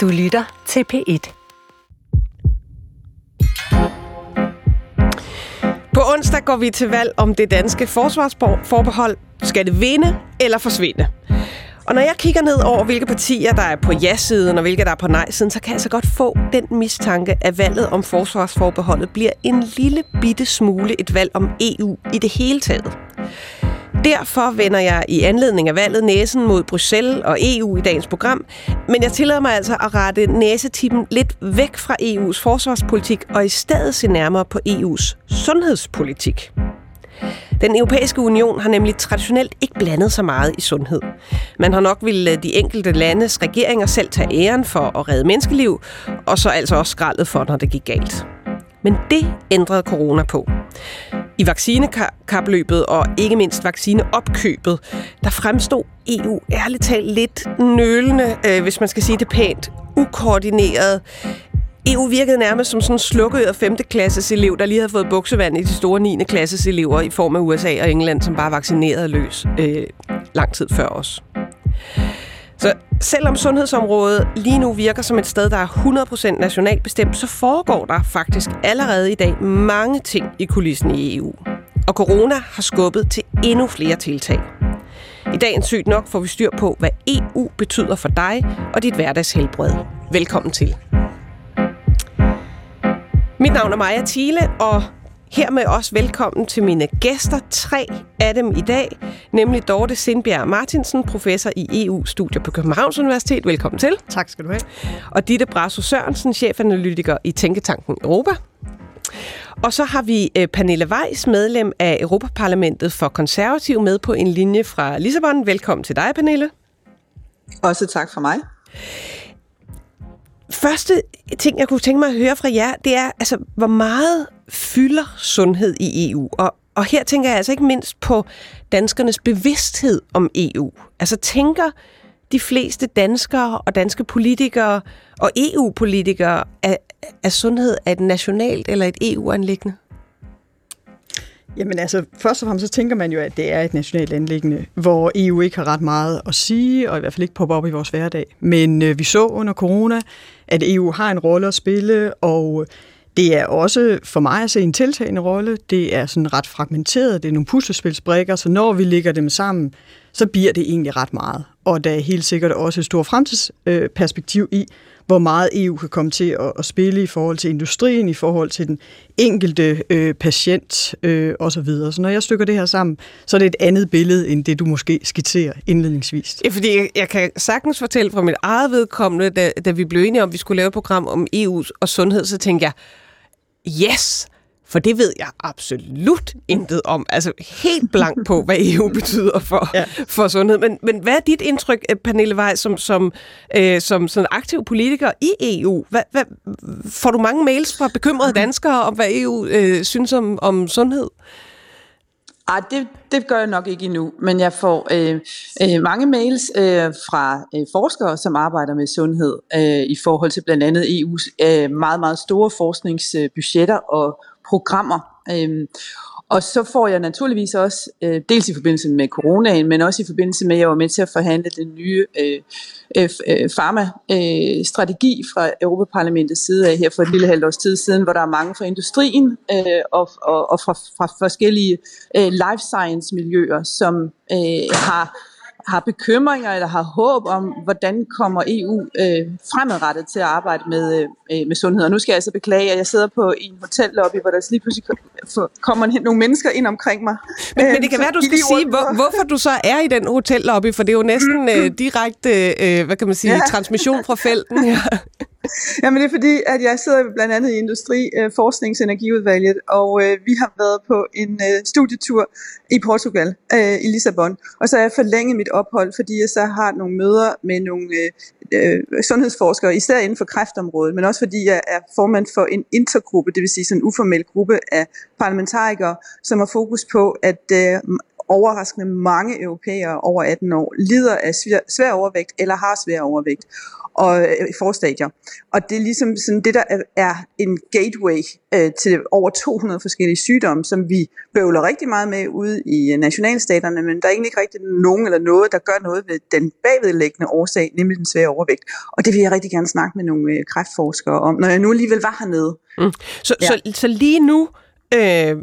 Du lytter til P1. På onsdag går vi til valg om det danske forsvarsforbehold. Skal det vinde eller forsvinde? Og når jeg kigger ned over, hvilke partier, der er på ja-siden og hvilke, der er på nej-siden, så kan jeg så godt få den mistanke, at valget om forsvarsforbeholdet bliver en lille bitte smule et valg om EU i det hele taget. Derfor vender jeg i anledning af valget næsen mod Bruxelles og EU i dagens program, men jeg tillader mig altså at rette næsetippen lidt væk fra EU's forsvarspolitik og i stedet se nærmere på EU's sundhedspolitik. Den europæiske union har nemlig traditionelt ikke blandet så meget i sundhed. Man har nok ville de enkelte landes regeringer selv tage æren for at redde menneskeliv, og så altså også skraldet for, når det gik galt. Men det ændrede corona på. I vaccinekapløbet og ikke mindst vaccineopkøbet, der fremstod EU ærligt talt lidt nølende, øh, hvis man skal sige det pænt, ukoordineret. EU virkede nærmest som sådan en slukket 5. klasses elev, der lige havde fået buksevand i de store 9. klasses elever i form af USA og England, som bare vaccinerede løs øh, lang tid før os. Så selvom sundhedsområdet lige nu virker som et sted, der er 100% nationalt bestemt, så foregår der faktisk allerede i dag mange ting i kulissen i EU. Og corona har skubbet til endnu flere tiltag. I dagens Sygt Nok får vi styr på, hvad EU betyder for dig og dit hverdagshelbred. Velkommen til. Mit navn er Maja Thiele, og Hermed også velkommen til mine gæster. Tre af dem i dag, nemlig Dorte Sindbjerg Martinsen, professor i EU-studier på Københavns Universitet. Velkommen til. Tak skal du have. Og Ditte Brasso Sørensen, chefanalytiker i Tænketanken Europa. Og så har vi øh, Pernille Weiss, medlem af Europaparlamentet for Konservativ, med på en linje fra Lissabon. Velkommen til dig, Pernille. Også tak for mig. Første ting, jeg kunne tænke mig at høre fra jer, det er, altså, hvor meget fylder sundhed i EU? Og, og her tænker jeg altså ikke mindst på danskernes bevidsthed om EU. Altså tænker de fleste danskere og danske politikere og EU-politikere, at, at sundhed er et nationalt eller et EU-anlæggende? Jamen altså, først og fremmest så tænker man jo, at det er et nationalt anlæggende, hvor EU ikke har ret meget at sige, og i hvert fald ikke popper op i vores hverdag. Men øh, vi så under corona, at EU har en rolle at spille, og det er også for mig at se en tiltagende rolle. Det er sådan ret fragmenteret. Det er nogle puslespilsbrikker, så når vi lægger dem sammen, så bliver det egentlig ret meget. Og der er helt sikkert også et stort fremtidsperspektiv i, hvor meget EU kan komme til at, spille i forhold til industrien, i forhold til den enkelte øh, patient øh, osv. Så, så når jeg stykker det her sammen, så er det et andet billede, end det du måske skitserer indledningsvis. Ja, fordi jeg, jeg kan sagtens fortælle fra mit eget vedkommende, da, da vi blev enige om, at vi skulle lave et program om EU og sundhed, så tænkte jeg, yes, for det ved jeg absolut intet om. Altså helt blank på, hvad EU betyder for, ja. for sundhed. Men, men hvad er dit indtryk, øh, Pernille Vej, som, som, øh, som sådan aktiv politiker i EU? Hvad, hvad, får du mange mails fra bekymrede danskere om, hvad EU øh, synes om, om sundhed? Ej, det, det gør jeg nok ikke endnu, men jeg får øh, øh, mange mails øh, fra øh, forskere, som arbejder med sundhed øh, i forhold til blandt andet EU's øh, meget, meget store forskningsbudgetter og programmer. Øh, og så får jeg naturligvis også, øh, dels i forbindelse med coronaen, men også i forbindelse med, at jeg var med til at forhandle den nye øh, øh, øh farma-strategi øh, fra Europaparlamentets side af her for et lille halvt års tid siden, hvor der er mange fra industrien øh, og, og, og fra, fra forskellige øh, life science-miljøer, som øh, har har bekymringer eller har håb om, hvordan kommer EU øh, fremadrettet til at arbejde med, øh, med sundhed. Og nu skal jeg altså beklage, at jeg sidder på en hotellobby, hvor der lige pludselig kommer nogle mennesker ind omkring mig. Men, men det øh, kan være, du skal sige, hvor, hvorfor du så er i den hotellobby, for det er jo næsten øh, direkte, øh, hvad kan man sige, ja. transmission fra felten. Ja. Jamen det er fordi, at jeg sidder blandt andet i Industri, øh, Forsknings- og Energiudvalget, og øh, vi har været på en øh, studietur i Portugal, øh, i Lissabon. Og så har jeg forlænget mit ophold, fordi jeg så har nogle møder med nogle øh, øh sundhedsforskere, især inden for kræftområdet, men også fordi jeg er formand for en intergruppe, det vil sige sådan en uformel gruppe af parlamentarikere, som har fokus på at øh, overraskende mange europæere over 18 år lider af svær, svær overvægt eller har svær overvægt og øh, forstadier. Og det er ligesom sådan det, der er en gateway øh, til over 200 forskellige sygdomme, som vi bøvler rigtig meget med ude i nationalstaterne, men der er egentlig ikke rigtig nogen eller noget, der gør noget ved den bagvedlæggende årsag, nemlig den svære overvægt. Og det vil jeg rigtig gerne snakke med nogle øh, kræftforskere om, når jeg nu alligevel var hernede. Mm. Så, ja. så, så lige nu øh,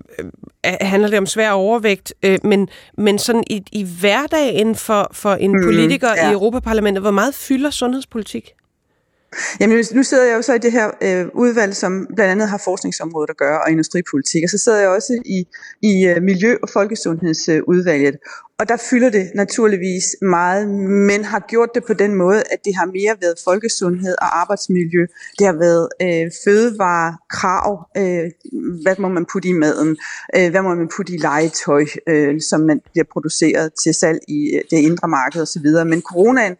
handler det om svær overvægt, øh, men, men sådan i, i hverdagen for, for en mm, politiker ja. i Europaparlamentet, hvor meget fylder sundhedspolitik? Jamen, nu sidder jeg jo så i det her øh, udvalg, som blandt andet har forskningsområdet at gøre, og industripolitik, og så sidder jeg også i, i uh, Miljø- og Folkesundhedsudvalget. Og der fylder det naturligvis meget, men har gjort det på den måde, at det har mere været folkesundhed og arbejdsmiljø. Det har været øh, fødevarekrav, øh, hvad må man putte i maden, øh, hvad må man putte i legetøj, øh, som man bliver produceret til salg i øh, det indre marked osv. Men coronaen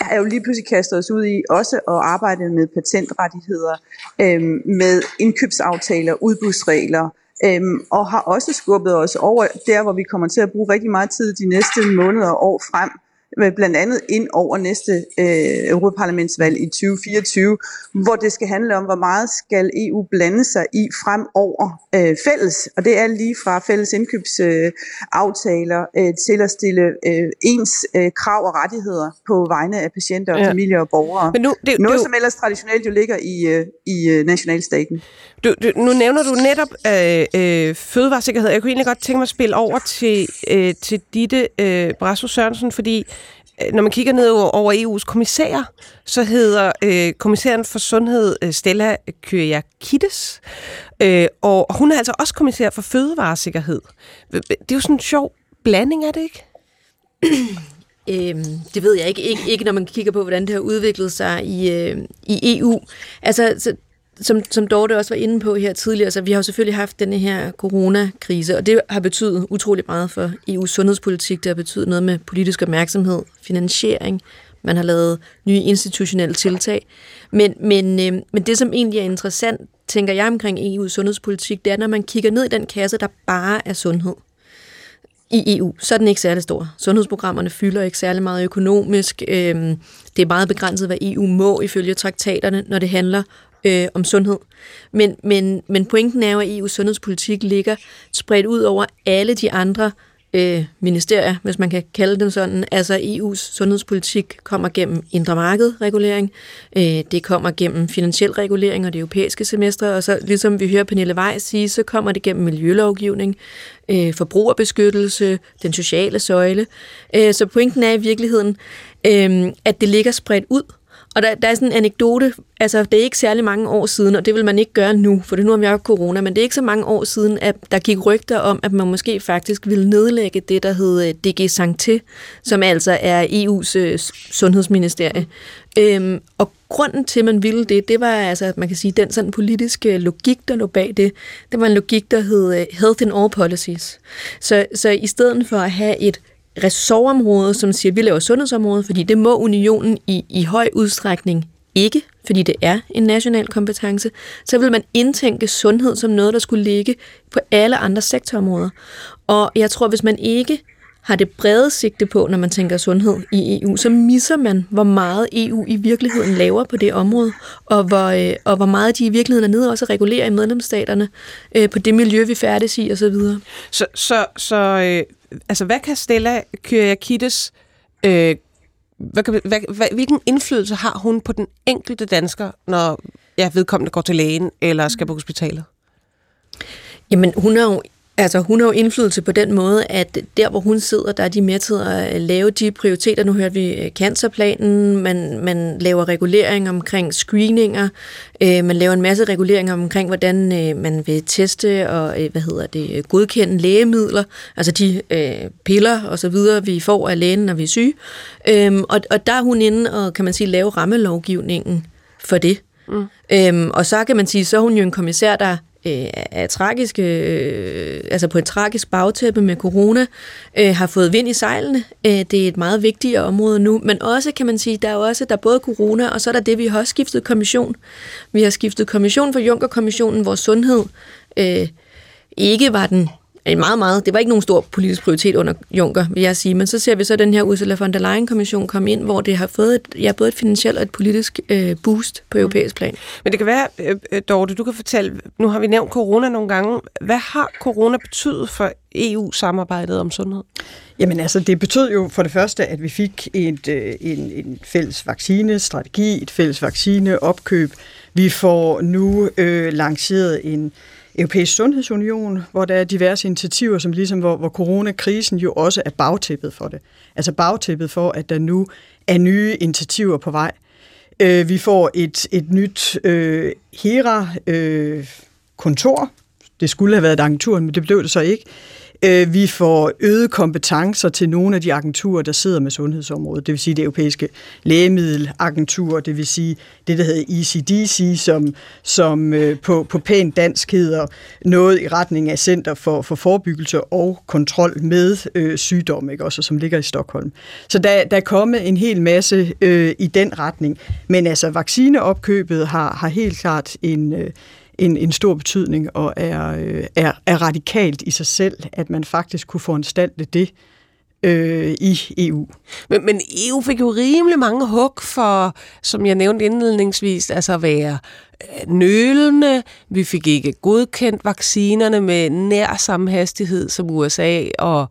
er jo lige pludselig kastet os ud i også at arbejde med patentrettigheder, øh, med indkøbsaftaler, udbudsregler, øhm, og har også skubbet os over der, hvor vi kommer til at bruge rigtig meget tid de næste måneder og år frem, blandt andet ind over næste øh, Europaparlamentsvalg i 2024, hvor det skal handle om, hvor meget skal EU blande sig i fremover øh, fælles. Og det er lige fra fælles indkøbsaftaler øh, øh, til at stille øh, ens øh, krav og rettigheder på vegne af patienter og ja. familier og borgere. Men nu, det, Noget, det, som ellers traditionelt jo ligger i, øh, i øh, nationalstaten. Du, du, nu nævner du netop øh, øh, fødevaresikkerhed. Jeg kunne egentlig godt tænke mig at spille over til, øh, til Ditte øh, Brasso Sørensen, fordi Øh, når man kigger ned over EU's kommissærer, så hedder øh, kommissæren for sundhed øh, Stella Kyriakides, øh, og hun er altså også kommissær for fødevaresikkerhed. Det er jo sådan en sjov blanding, er det ikke? Øhm, det ved jeg ikke. ikke. Ikke når man kigger på, hvordan det har udviklet sig i, øh, i EU. Altså, så som, som Dorte også var inde på her tidligere, så vi har jo selvfølgelig haft denne her coronakrise, og det har betydet utrolig meget for EU's sundhedspolitik. Det har betydet noget med politisk opmærksomhed, finansiering, man har lavet nye institutionelle tiltag. Men, men, øh, men det, som egentlig er interessant, tænker jeg omkring EU's sundhedspolitik, det er, når man kigger ned i den kasse, der bare er sundhed i EU, så er den ikke særlig stor. Sundhedsprogrammerne fylder ikke særlig meget økonomisk. Øhm, det er meget begrænset, hvad EU må ifølge traktaterne, når det handler øh, om sundhed. Men, men, men pointen er jo, at EU's sundhedspolitik ligger spredt ud over alle de andre øh, ministerier, hvis man kan kalde dem sådan. Altså EU's sundhedspolitik kommer gennem indre markedregulering, øh, det kommer gennem finansiel regulering og det europæiske semester, og så ligesom vi hører Pernille Weiss sige, så kommer det gennem miljølovgivning, øh, forbrugerbeskyttelse, den sociale søjle. Øh, så pointen er i virkeligheden, øh, at det ligger spredt ud, og der, der er sådan en anekdote, altså det er ikke særlig mange år siden, og det vil man ikke gøre nu, for det nu har vi jo corona, men det er ikke så mange år siden, at der gik rygter om, at man måske faktisk ville nedlægge det, der hed øh, DG Santé, som altså er EU's øh, sundhedsministerie. Øhm, og grunden til, at man ville det, det var altså, at man kan sige, den sådan politiske logik, der lå bag det, det var en logik, der hed øh, Health in All Policies. Så, så i stedet for at have et ressortområde, som siger, at vi laver sundhedsområdet, fordi det må unionen i, i høj udstrækning ikke, fordi det er en national kompetence, så vil man indtænke sundhed som noget, der skulle ligge på alle andre sektorområder. Og jeg tror, hvis man ikke har det brede sigte på, når man tænker sundhed i EU, så misser man, hvor meget EU i virkeligheden laver på det område, og hvor, øh, og hvor meget de i virkeligheden er nede også regulerer i medlemsstaterne øh, på det miljø, vi færdes i osv. Så, så, så, så øh, altså, hvad kan Stella Kyriakides øh, hvad, hvad, hvad, hvilken indflydelse har hun på den enkelte dansker, når ja, vedkommende går til lægen eller skal på hospitalet? Jamen, hun er jo Altså, hun har jo indflydelse på den måde, at der, hvor hun sidder, der er de med til at lave de prioriteter. Nu hørte vi øh, cancerplanen, man, man laver regulering omkring screeninger, øh, man laver en masse reguleringer omkring, hvordan øh, man vil teste og, øh, hvad hedder det, godkende lægemidler, altså de øh, piller og så videre, vi får af lægen, når vi er syge. Øh, og, og der er hun inde og, kan man sige, lave rammelovgivningen for det. Mm. Øhm, og så kan man sige, så er hun jo en kommissær, der øh, er tragiske, øh, altså på et tragisk bagtæppe med corona, øh, har fået vind i sejlene. Øh, det er et meget vigtigere område nu, men også kan man sige, der er også der er både corona, og så er der det, vi har skiftet kommission. Vi har skiftet kommission for Junkerkommissionen, hvor sundhed øh, ikke var den en meget, meget, det var ikke nogen stor politisk prioritet under Juncker, vil jeg sige, men så ser vi så den her Ursula von der Leyen-kommission komme ind, hvor det har fået et, ja, både et finansielt og et politisk øh, boost på europæisk plan. Men det kan være, øh, øh, Dorte, du kan fortælle, nu har vi nævnt corona nogle gange. Hvad har corona betydet for EU-samarbejdet om sundhed? Jamen altså, det betød jo for det første, at vi fik et, øh, en, en fælles vaccinestrategi, et fælles vaccineopkøb. Vi får nu øh, lanceret en europæisk sundhedsunion, hvor der er diverse initiativer, som ligesom, hvor, hvor coronakrisen jo også er bagtæppet for det. Altså bagtæppet for, at der nu er nye initiativer på vej. Øh, vi får et, et nyt øh, HERA-kontor. Øh, det skulle have været et agentur, men det blev det så ikke. Øh, vi får øget kompetencer til nogle af de agenturer, der sidder med sundhedsområdet. Det vil sige det europæiske lægemiddelagentur, det vil sige det, der hedder ECDC, som, som øh, på, på pænt dansk hedder noget i retning af Center for, for Forebyggelse og Kontrol med øh, sygdom, ikke? Også, som ligger i Stockholm. Så der, der er kommet en hel masse øh, i den retning. Men altså, vaccineopkøbet har, har helt klart en... Øh, en, en stor betydning og er, øh, er, er radikalt i sig selv, at man faktisk kunne foranstalte det øh, i EU. Men, men EU fik jo rimelig mange hug for, som jeg nævnte indledningsvis, altså at være øh, nølende. Vi fik ikke godkendt vaccinerne med nær samme hastighed som USA og,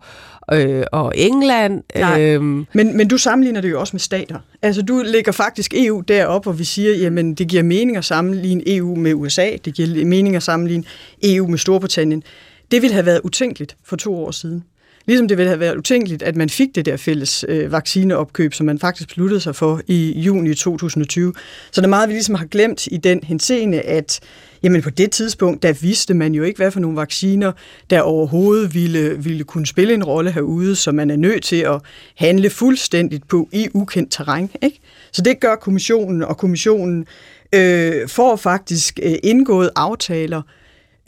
øh, og England. Nej, øhm. men, men du sammenligner det jo også med stater. Altså du lægger faktisk EU derop, hvor vi siger, jamen det giver mening at sammenligne EU med USA, det giver mening at sammenligne EU med Storbritannien. Det ville have været utænkeligt for to år siden. Ligesom det ville have været utænkeligt, at man fik det der fælles øh, vaccineopkøb, som man faktisk besluttede sig for i juni 2020. Så der er meget, vi ligesom har glemt i den henseende, at jamen på det tidspunkt, der vidste man jo ikke, hvad for nogle vacciner, der overhovedet ville, ville kunne spille en rolle herude, så man er nødt til at handle fuldstændigt på i ukendt terræn. Ikke? Så det gør kommissionen, og kommissionen øh, får faktisk øh, indgået aftaler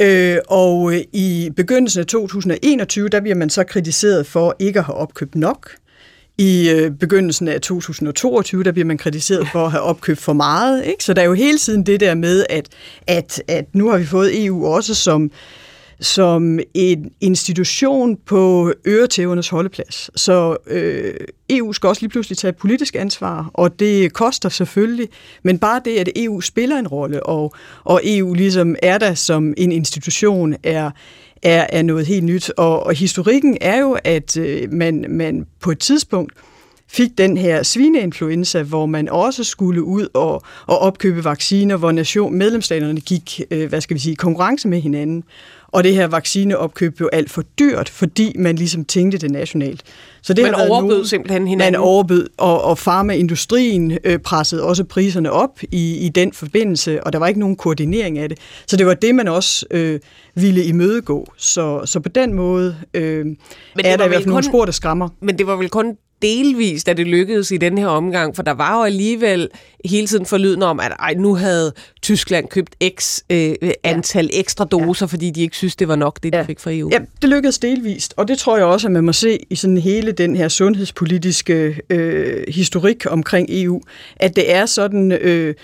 Øh, og øh, i begyndelsen af 2021, der bliver man så kritiseret for ikke at have opkøbt nok. I øh, begyndelsen af 2022, der bliver man kritiseret for at have opkøbt for meget. Ikke? Så der er jo hele tiden det der med, at, at, at nu har vi fået EU også som som en institution på øretævernes holdeplads. Så øh, EU skal også lige pludselig tage politisk ansvar, og det koster selvfølgelig, men bare det, at EU spiller en rolle, og, og EU ligesom er der som en institution, er, er, er noget helt nyt. Og, og historikken er jo, at øh, man, man på et tidspunkt fik den her svineinfluenza, hvor man også skulle ud og, og opkøbe vacciner, hvor nation, medlemsstaterne gik, øh, hvad skal vi sige, konkurrence med hinanden. Og det her vaccineopkøb blev alt for dyrt, fordi man ligesom tænkte det nationalt. Så det man overbød nogen, simpelthen hinanden? Man overbød, og, og farmaindustrien øh, pressede også priserne op i, i den forbindelse, og der var ikke nogen koordinering af det. Så det var det, man også øh, ville imødegå. Så, så på den måde øh, men er der i hvert fald kun, nogle spor, der skræmmer. Men det var vel kun delvist, at det lykkedes i den her omgang, for der var jo alligevel hele tiden forlydende om, at ej, nu havde Tyskland købt x øh, antal ja. ekstra doser, ja. fordi de ikke synes, det var nok, det de ja. fik fra EU. Ja, det lykkedes delvist, og det tror jeg også, at man må se i sådan hele den her sundhedspolitiske øh, historik omkring EU, at det er sådan... Øh,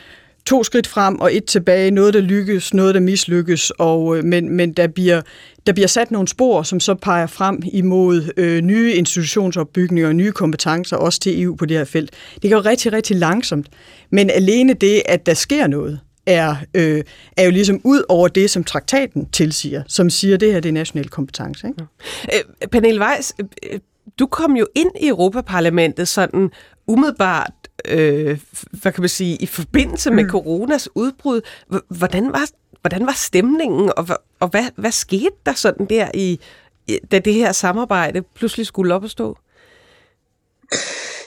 to skridt frem og et tilbage, noget der lykkes, noget der mislykkes, og, øh, men, men der, bliver, der bliver sat nogle spor, som så peger frem imod øh, nye institutionsopbygninger og nye kompetencer, også til EU på det her felt. Det går rigtig, rigtig langsomt, men alene det, at der sker noget, er, øh, er jo ligesom ud over det, som traktaten tilsiger, som siger, at det her det er national kompetence. Ikke? Ja. Øh, Pernille Weiss, øh, øh du kom jo ind i Europaparlamentet sådan umiddelbart øh, hvad kan man sige, i forbindelse med mm. coronas udbrud. Hvordan var, hvordan var stemningen, og, og hvad, hvad skete der sådan der, i, da det her samarbejde pludselig skulle op og stå?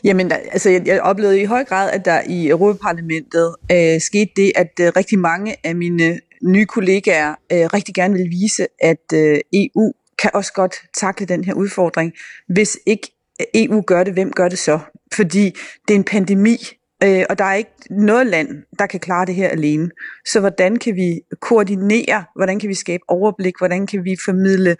Jamen, altså, jeg, jeg oplevede i høj grad, at der i Europaparlamentet øh, skete det, at øh, rigtig mange af mine nye kollegaer øh, rigtig gerne vil vise, at øh, EU kan også godt takle den her udfordring. Hvis ikke EU gør det, hvem gør det så? Fordi det er en pandemi, øh, og der er ikke noget land, der kan klare det her alene. Så hvordan kan vi koordinere, hvordan kan vi skabe overblik, hvordan kan vi formidle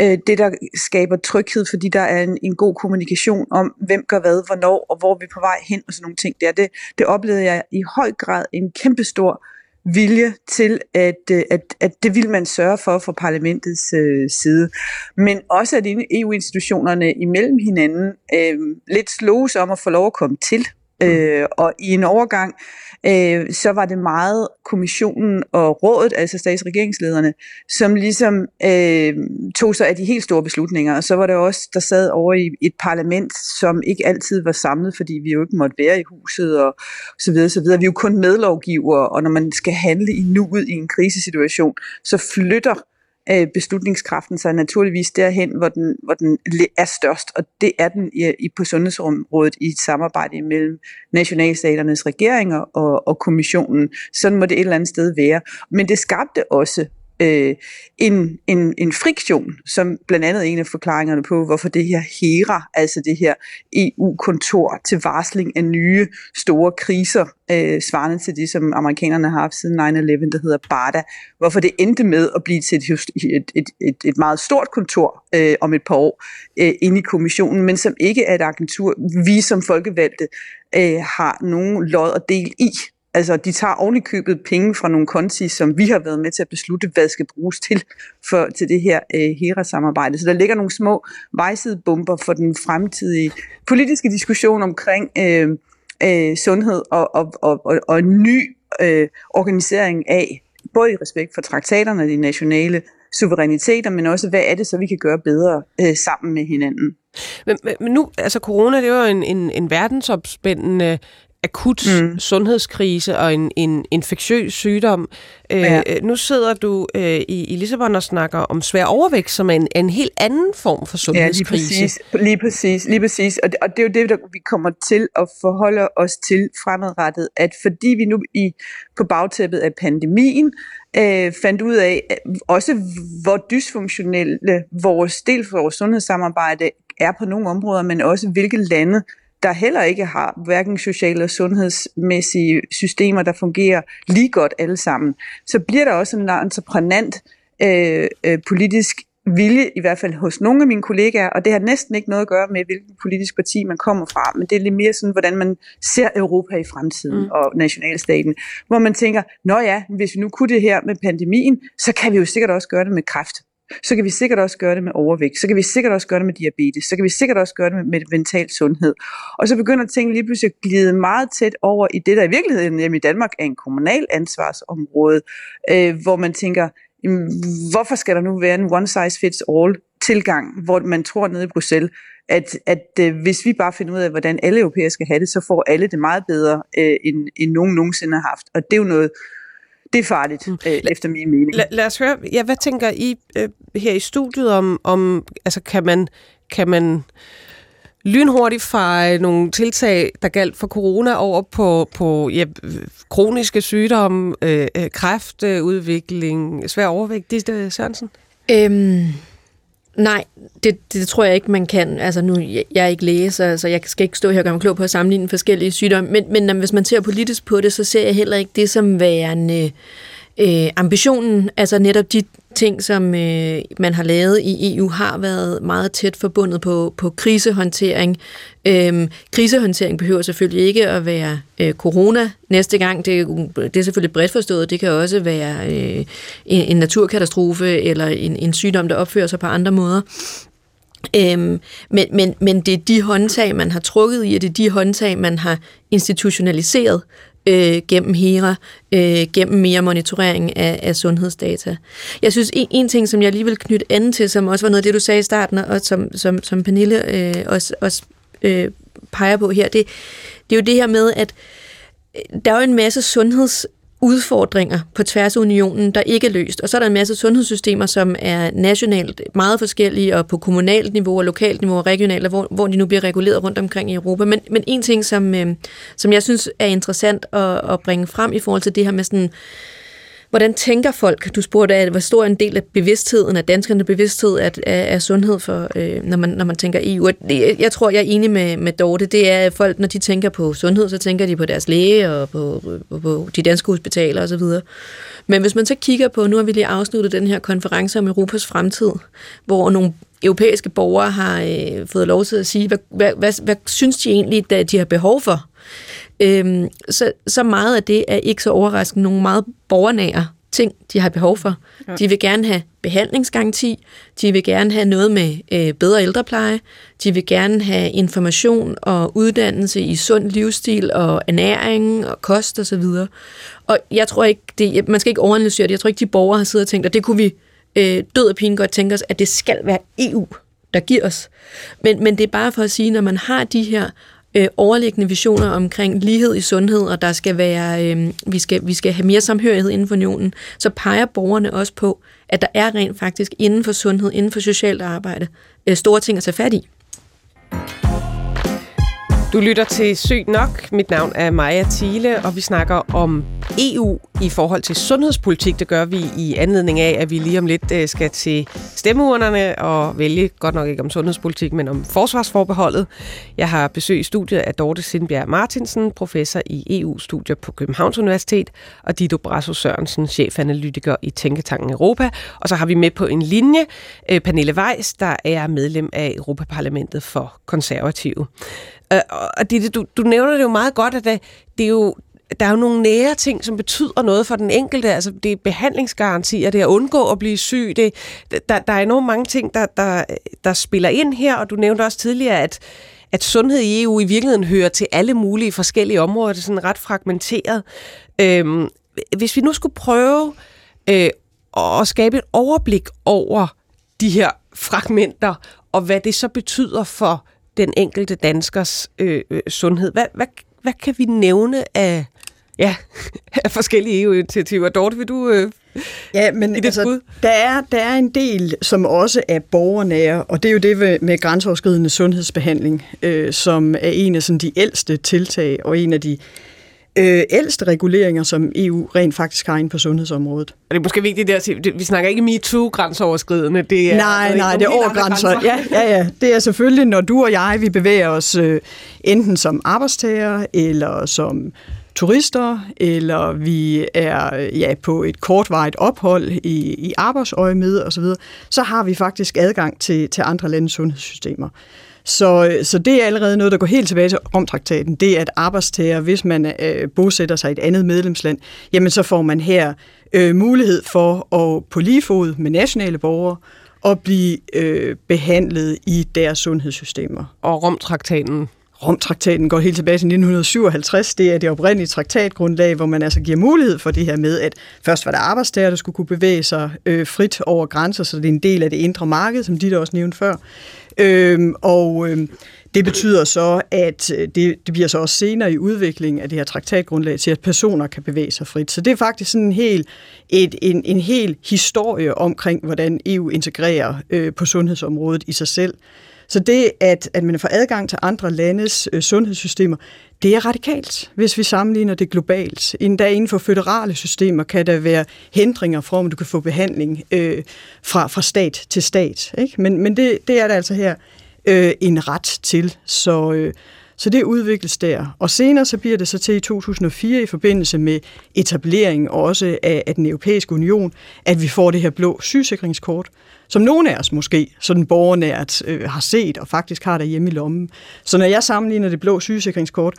øh, det, der skaber tryghed, fordi der er en, en god kommunikation om, hvem gør hvad, hvornår, og hvor vi er på vej hen, og sådan nogle ting der. Det, det oplevede jeg i høj grad en kæmpestor vilje til, at, øh, at, at det vil man sørge for fra parlamentets øh, side. Men også at EU-institutionerne imellem hinanden øh, lidt sloges om at få lov at komme til. Øh, og i en overgang, øh, så var det meget kommissionen og rådet, altså statsregeringslederne, som ligesom øh, tog sig af de helt store beslutninger. Og så var det også, der sad over i et parlament, som ikke altid var samlet, fordi vi jo ikke måtte være i huset og så videre, så videre. Vi er jo kun medlovgivere, og når man skal handle i nuet i en krisesituation, så flytter øh, beslutningskraften sig naturligvis derhen, hvor den, hvor den er størst, og det er den i, i på sundhedsområdet i et samarbejde mellem nationalstaternes regeringer og, og kommissionen. Sådan må det et eller andet sted være. Men det skabte også øh, en, en, en friktion, som blandt andet en af forklaringerne på, hvorfor det her HERA, altså det her EU-kontor til varsling af nye store kriser, øh, svarende til det, som amerikanerne har haft siden 9-11, der hedder BARDA, hvorfor det endte med at blive til et, et, et, et, et meget stort kontor øh, om et par år øh, inde i kommissionen, men som ikke er et agentur, vi som folkevalgte øh, har nogen lod og del i. Altså, de tager ovenikøbet købet penge fra nogle konti, som vi har været med til at beslutte, hvad skal bruges til, for, til det her øh, HERA-samarbejde. Så der ligger nogle små vejsidebomber for den fremtidige politiske diskussion omkring øh, øh, sundhed og, og, og, og, og en ny øh, organisering af, både i respekt for traktaterne og de nationale suveræniteter, men også, hvad er det så, vi kan gøre bedre øh, sammen med hinanden. Men, men nu, altså corona, det var jo en, en, en verdensopspændende akut mm. sundhedskrise og en, en infektiøs sygdom. Øh, ja. Øh, nu sidder du øh, i, i Lissabon og snakker om svær overvægt, som er en, en helt anden form for sundhedskrise. Ja, lige præcis. Lige præcis, lige præcis. Og, det, og det er jo det, der vi kommer til at forholde os til fremadrettet, at fordi vi nu i på bagtæppet af pandemien øh, fandt ud af også, hvor dysfunktionelle vores del for vores sundhedssamarbejde er på nogle områder, men også hvilke lande der heller ikke har hverken sociale og sundhedsmæssige systemer, der fungerer lige godt alle sammen, så bliver der også en entreprenant øh, øh, politisk vilje, i hvert fald hos nogle af mine kollegaer, og det har næsten ikke noget at gøre med, hvilken politisk parti man kommer fra, men det er lidt mere sådan, hvordan man ser Europa i fremtiden mm. og nationalstaten, hvor man tænker, nå ja, hvis vi nu kunne det her med pandemien, så kan vi jo sikkert også gøre det med kræft så kan vi sikkert også gøre det med overvægt, så kan vi sikkert også gøre det med diabetes, så kan vi sikkert også gøre det med, med mental sundhed. Og så begynder tingene lige pludselig at glide meget tæt over i det, der i virkeligheden hjemme i Danmark er en kommunal ansvarsområde, øh, hvor man tænker, hvorfor skal der nu være en one size fits all tilgang, hvor man tror nede i Bruxelles, at, at øh, hvis vi bare finder ud af, hvordan alle europæer skal have det, så får alle det meget bedre, øh, end, end nogen nogensinde har haft. Og det er jo noget, det er farligt, mm. øh, efter min mening. Lad, lad os høre, ja, hvad tænker I øh, her i studiet om, om altså kan man, kan man lynhurtigt fra nogle tiltag, der galt for corona, over på, på ja, kroniske sygdomme, øh, øh kræftudvikling, svær overvægt, det Sørensen? Øhm, Nej, det, det tror jeg ikke, man kan. Altså nu, jeg, jeg er ikke læser, så jeg skal ikke stå her og gøre mig klog på at sammenligne forskellige sygdomme. Men, men hvis man ser politisk på det, så ser jeg heller ikke det som værende øh, ambitionen. Altså netop de ting, som øh, man har lavet i EU, har været meget tæt forbundet på, på krisehåndtering. Øhm, krisehåndtering behøver selvfølgelig ikke at være øh, corona næste gang. Det, det er selvfølgelig bredt forstået. Det kan også være øh, en, en naturkatastrofe eller en, en sygdom, der opfører sig på andre måder. Øhm, men, men, men det er de håndtag, man har trukket i, og det er de håndtag, man har institutionaliseret, øh, gennem HERA, øh, gennem mere monitorering af, af sundhedsdata. Jeg synes, en, en ting, som jeg lige vil knytte anden til, som også var noget af det, du sagde i starten, og som, som, som Pernille øh, også, også øh, peger på her, det, det er jo det her med, at øh, der er jo en masse sundheds udfordringer på tværs af unionen, der ikke er løst. Og så er der en masse sundhedssystemer, som er nationalt meget forskellige, og på kommunalt niveau, og lokalt niveau, og regionalt, hvor, hvor de nu bliver reguleret rundt omkring i Europa. Men, men en ting, som, øh, som jeg synes er interessant at, at bringe frem i forhold til det her med sådan Hvordan tænker folk? Du spurgte, at hvor stor en del af bevidstheden, af danskernes bevidsthed er, af, af sundhed, for, øh, når, man, når man tænker EU. Jeg tror, jeg er enig med, med Dorte. Det er, at folk, når de tænker på sundhed, så tænker de på deres læge og på, på, på de danske hospitaler osv. Men hvis man så kigger på, nu har vi lige afsluttet den her konference om Europas fremtid, hvor nogle europæiske borgere har øh, fået lov til at sige, hvad, hvad, hvad, hvad synes de egentlig, at de har behov for? Øhm, så, så meget af det er ikke så overraskende nogle meget borgernære ting, de har behov for. Ja. De vil gerne have behandlingsgaranti, de vil gerne have noget med øh, bedre ældrepleje, de vil gerne have information og uddannelse i sund livsstil og ernæring og kost osv. Og, så videre. og jeg tror ikke, det, man skal ikke overanalysere det, jeg tror ikke, de borgere har siddet og tænkt, og det kunne vi øh, død og pine godt tænke os, at det skal være EU, der giver os. Men, men det er bare for at sige, når man har de her øh, overliggende visioner omkring lighed i sundhed, og der skal være, øh, vi, skal, vi skal have mere samhørighed inden for unionen, så peger borgerne også på, at der er rent faktisk inden for sundhed, inden for socialt arbejde, øh, store ting at tage fat i. Du lytter til Sygt Nok. Mit navn er Maja Thiele, og vi snakker om EU i forhold til sundhedspolitik. Det gør vi i anledning af, at vi lige om lidt øh, skal til stemmeurnerne og vælge, godt nok ikke om sundhedspolitik, men om forsvarsforbeholdet. Jeg har besøg i studiet af Dorte Sindbjerg Martinsen, professor i EU-studier på Københavns Universitet, og Dido Brasso Sørensen, chefanalytiker i Tænketanken Europa. Og så har vi med på en linje øh, Pernille Weiss, der er medlem af Europaparlamentet for konservative. Øh, og det, du, du nævner det jo meget godt, at det, det er jo, der er jo nogle nære ting, som betyder noget for den enkelte. Altså, det er behandlingsgarantier, det er at undgå at blive syg. Det, der, der er enormt mange ting, der, der, der spiller ind her, og du nævnte også tidligere, at, at sundhed i EU i virkeligheden hører til alle mulige forskellige områder. Det er sådan ret fragmenteret. Øhm, hvis vi nu skulle prøve øh, at skabe et overblik over de her fragmenter, og hvad det så betyder for den enkelte danskers øh, øh, sundhed. Hvad, hvad, hvad kan vi nævne af, ja, af forskellige EU-initiativer? Dorte, vil du øh, Ja, men altså, der, er, der er en del, som også er borgernære, og det er jo det med, med grænseoverskridende sundhedsbehandling, øh, som er en af sådan, de ældste tiltag, og en af de øh, ældste reguleringer, som EU rent faktisk har inde på sundhedsområdet. Og det er måske vigtigt at sige, vi snakker ikke MeToo-grænseoverskridende. Det er, nej, nej, det er over grænser. Ja, ja, ja. Det er selvfølgelig, når du og jeg, vi bevæger os øh, enten som arbejdstager eller som turister, eller vi er ja, på et kortvarigt ophold i, i arbejdsøje med osv., så har vi faktisk adgang til, til andre landes sundhedssystemer. Så, så det er allerede noget, der går helt tilbage til Romtraktaten. Det er, at arbejdstager, hvis man øh, bosætter sig i et andet medlemsland, jamen så får man her øh, mulighed for at på lige fod med nationale borgere at blive øh, behandlet i deres sundhedssystemer. Og Romtraktaten Romtraktaten går helt tilbage til 1957. Det er det oprindelige traktatgrundlag, hvor man altså giver mulighed for det her med, at først var der arbejdstager, der skulle kunne bevæge sig øh, frit over grænser, så det er en del af det indre marked, som de der også nævnte før. Øhm, og øhm, det betyder så, at øh, det, det bliver så også senere i udviklingen af det her traktatgrundlag til, at personer kan bevæge sig frit. Så det er faktisk sådan en hel, et, en, en hel historie omkring, hvordan EU integrerer øh, på sundhedsområdet i sig selv. Så det, at, at man får adgang til andre landes øh, sundhedssystemer, det er radikalt, hvis vi sammenligner det globalt. Endda inden for føderale systemer kan der være hindringer for, om du kan få behandling øh, fra, fra stat til stat. Ikke? Men, men det, det er der altså her øh, en ret til. Så, øh, så det udvikles der. Og senere så bliver det så til i 2004 i forbindelse med etableringen også af, af den europæiske union, at vi får det her blå sygesikringskort, som nogle af os måske sådan borgernært øh, har set og faktisk har derhjemme i lommen. Så når jeg sammenligner det blå sygesikringskort,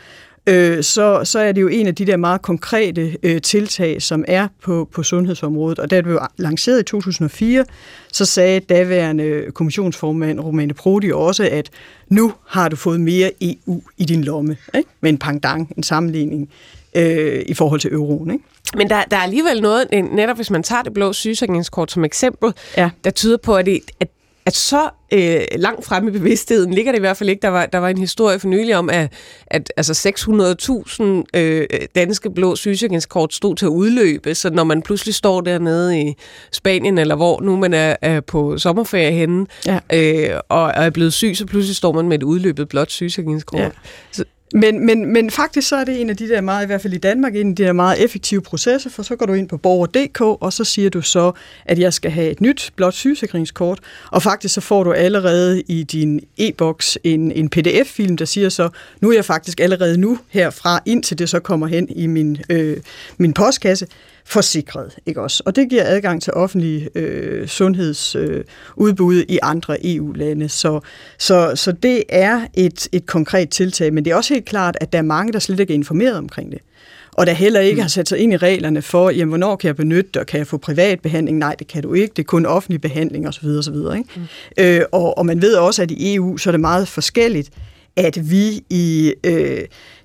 øh, så, så er det jo en af de der meget konkrete øh, tiltag, som er på, på sundhedsområdet. Og da det blev lanceret i 2004, så sagde daværende kommissionsformand Romane Prodi også, at nu har du fået mere EU i din lomme, ikke? med en pangdang, en sammenligning øh, i forhold til euroen. Ikke? Men der, der er alligevel noget, netop hvis man tager det blå sygesikringskort som eksempel, ja. der tyder på, at, det, at at så øh, langt fremme i bevidstheden ligger det i hvert fald ikke. Der var, der var en historie for nylig om, at, at altså 600.000 øh, danske blå sygesikringskort stod til at udløbe, så når man pludselig står dernede i Spanien, eller hvor nu man er, er på sommerferie henne, ja. øh, og er blevet syg, så pludselig står man med et udløbet blåt sygesikringskort. Ja. Så, men, men, men faktisk så er det en af de der meget, i hvert fald i Danmark, en af de der meget effektive processer, for så går du ind på borger.dk, og så siger du så, at jeg skal have et nyt blåt sygesikringskort, og faktisk så får du allerede i din e-boks en, en pdf-film, der siger så, nu er jeg faktisk allerede nu herfra, indtil det så kommer hen i min, øh, min postkasse, forsikret, ikke også? Og det giver adgang til offentlige øh, sundhedsudbud øh, i andre EU-lande. Så, så, så det er et, et konkret tiltag, men det er også helt klart, at der er mange, der slet ikke er informeret omkring det og der heller ikke mm. har sat sig ind i reglerne for, jamen, hvornår kan jeg benytte og kan jeg få privat behandling? Nej, det kan du ikke. Det er kun offentlig behandling osv. osv. Ikke? Mm. Øh, og, og man ved også, at i EU så er det meget forskelligt, at vi i øh,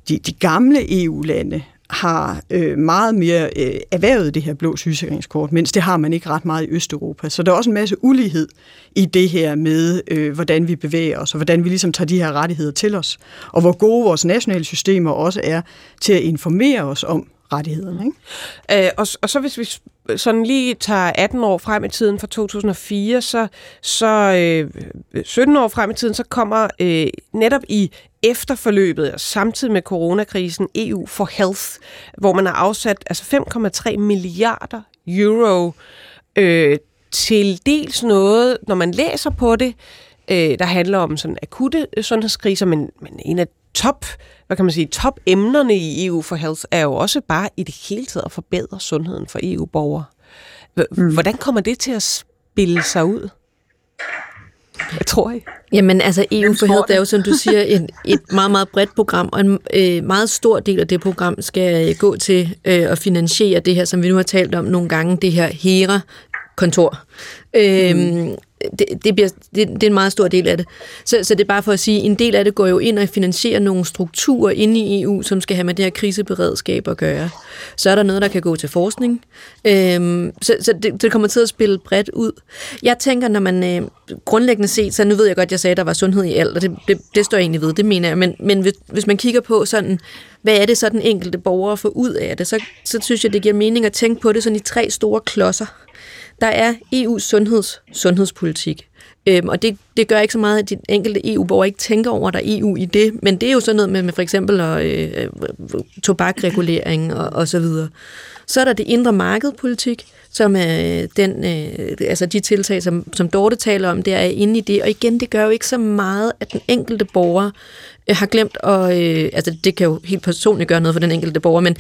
de, de gamle EU-lande har øh, meget mere øh, erhvervet det her blå sygesikringskort, mens det har man ikke ret meget i Østeuropa. Så der er også en masse ulighed i det her med, øh, hvordan vi bevæger os, og hvordan vi ligesom tager de her rettigheder til os, og hvor gode vores nationale systemer også er til at informere os om rettighederne. Ikke? Øh, og, og så hvis vi sådan lige tager 18 år frem i tiden fra 2004, så, så øh, 17 år frem i tiden, så kommer øh, netop i efterforløbet, og samtidig med coronakrisen, EU for Health, hvor man har afsat altså 5,3 milliarder euro øh, til dels noget, når man læser på det, øh, der handler om sådan akutte sundhedskriser, men, men en af top, hvad kan man sige, top emnerne i EU for Health er jo også bare i det hele taget at forbedre sundheden for EU-borgere. Mm. Hvordan kommer det til at spille sig ud? Hvad tror I? Jamen altså EU for Health er jo, som du siger, en, et meget, meget bredt program, og en øh, meget stor del af det program skal gå til øh, at finansiere det her, som vi nu har talt om nogle gange, det her HERA-kontor. Øhm, mm det, det, bliver, det, det er en meget stor del af det. Så, så det er bare for at sige, en del af det går jo ind og finansierer nogle strukturer inde i EU, som skal have med det her kriseberedskab at gøre. Så er der noget, der kan gå til forskning. Øhm, så så det, det kommer til at spille bredt ud. Jeg tænker, når man øh, grundlæggende set, så nu ved jeg godt, jeg sagde, at der var sundhed i alt, og det, det, det står jeg egentlig ved, det mener jeg, men, men hvis, hvis man kigger på sådan, hvad er det så den enkelte borger får ud af det, så, så synes jeg, det giver mening at tænke på det sådan i tre store klodser. Der er EU's sundheds, sundhedspolitik. Øhm, og det, det gør ikke så meget, at de enkelte EU-borgere ikke tænker over, at der er EU i det, men det er jo sådan noget med, med for eksempel øh, øh, tobakregulering og, og så videre. Så er der det indre markedpolitik, som er øh, den, øh, altså de tiltag, som, som Dorte taler om, det er inde i det. Og igen, det gør jo ikke så meget, at den enkelte borger øh, har glemt, og øh, altså det kan jo helt personligt gøre noget for den enkelte borger, men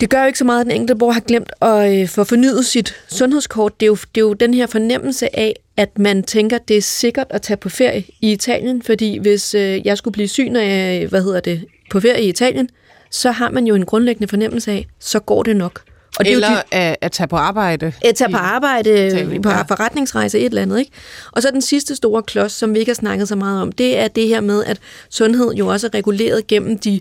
det gør jo ikke så meget, at den enkelte borger har glemt at øh, få fornyet sit sundhedskort. Det er, jo, det er jo den her fornemmelse af, at man tænker, det er sikkert at tage på ferie i Italien, fordi hvis øh, jeg skulle blive syg, når jeg hvad hedder det, på ferie i Italien, så har man jo en grundlæggende fornemmelse af, så går det nok. Og det eller er jo de, at, at tage på arbejde. At tage på arbejde, Italien, på ja. forretningsrejse, et eller andet. Ikke? Og så den sidste store klods, som vi ikke har snakket så meget om, det er det her med, at sundhed jo også er reguleret gennem de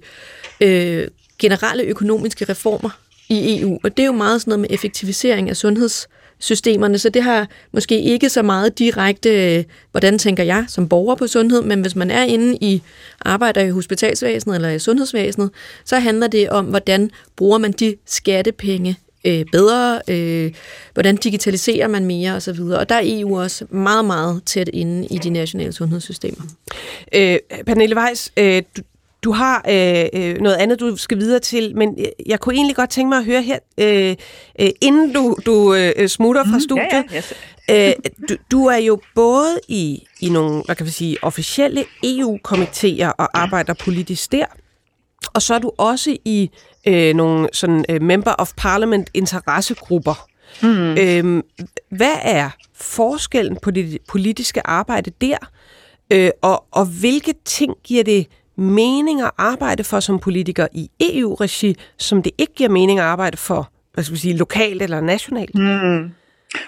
øh, generelle økonomiske reformer i EU, og det er jo meget sådan noget med effektivisering af sundhedssystemerne, så det har måske ikke så meget direkte, hvordan tænker jeg som borger på sundhed, men hvis man er inde i arbejder i hospitalsvæsenet eller i sundhedsvæsenet, så handler det om, hvordan bruger man de skattepenge øh, bedre, øh, hvordan digitaliserer man mere osv. Og der er EU også meget, meget tæt inde i de nationale sundhedssystemer. Øh, Pernille Weiss, øh, du, du har øh, øh, noget andet, du skal videre til, men jeg kunne egentlig godt tænke mig at høre her, øh, øh, inden du, du øh, smutter fra studiet. Mm, ja, ja, yes. øh, du, du er jo både i, i nogle, hvad kan vi sige, officielle EU-komiteer og arbejder politisk der, og så er du også i øh, nogle sådan øh, member of parliament interessegrupper. Mm. Øh, hvad er forskellen på det politiske arbejde der, øh, og, og hvilke ting giver det mening at arbejde for som politiker i EU-regi, som det ikke giver mening at arbejde for, hvad skal vi sige, lokalt eller nationalt? Mm.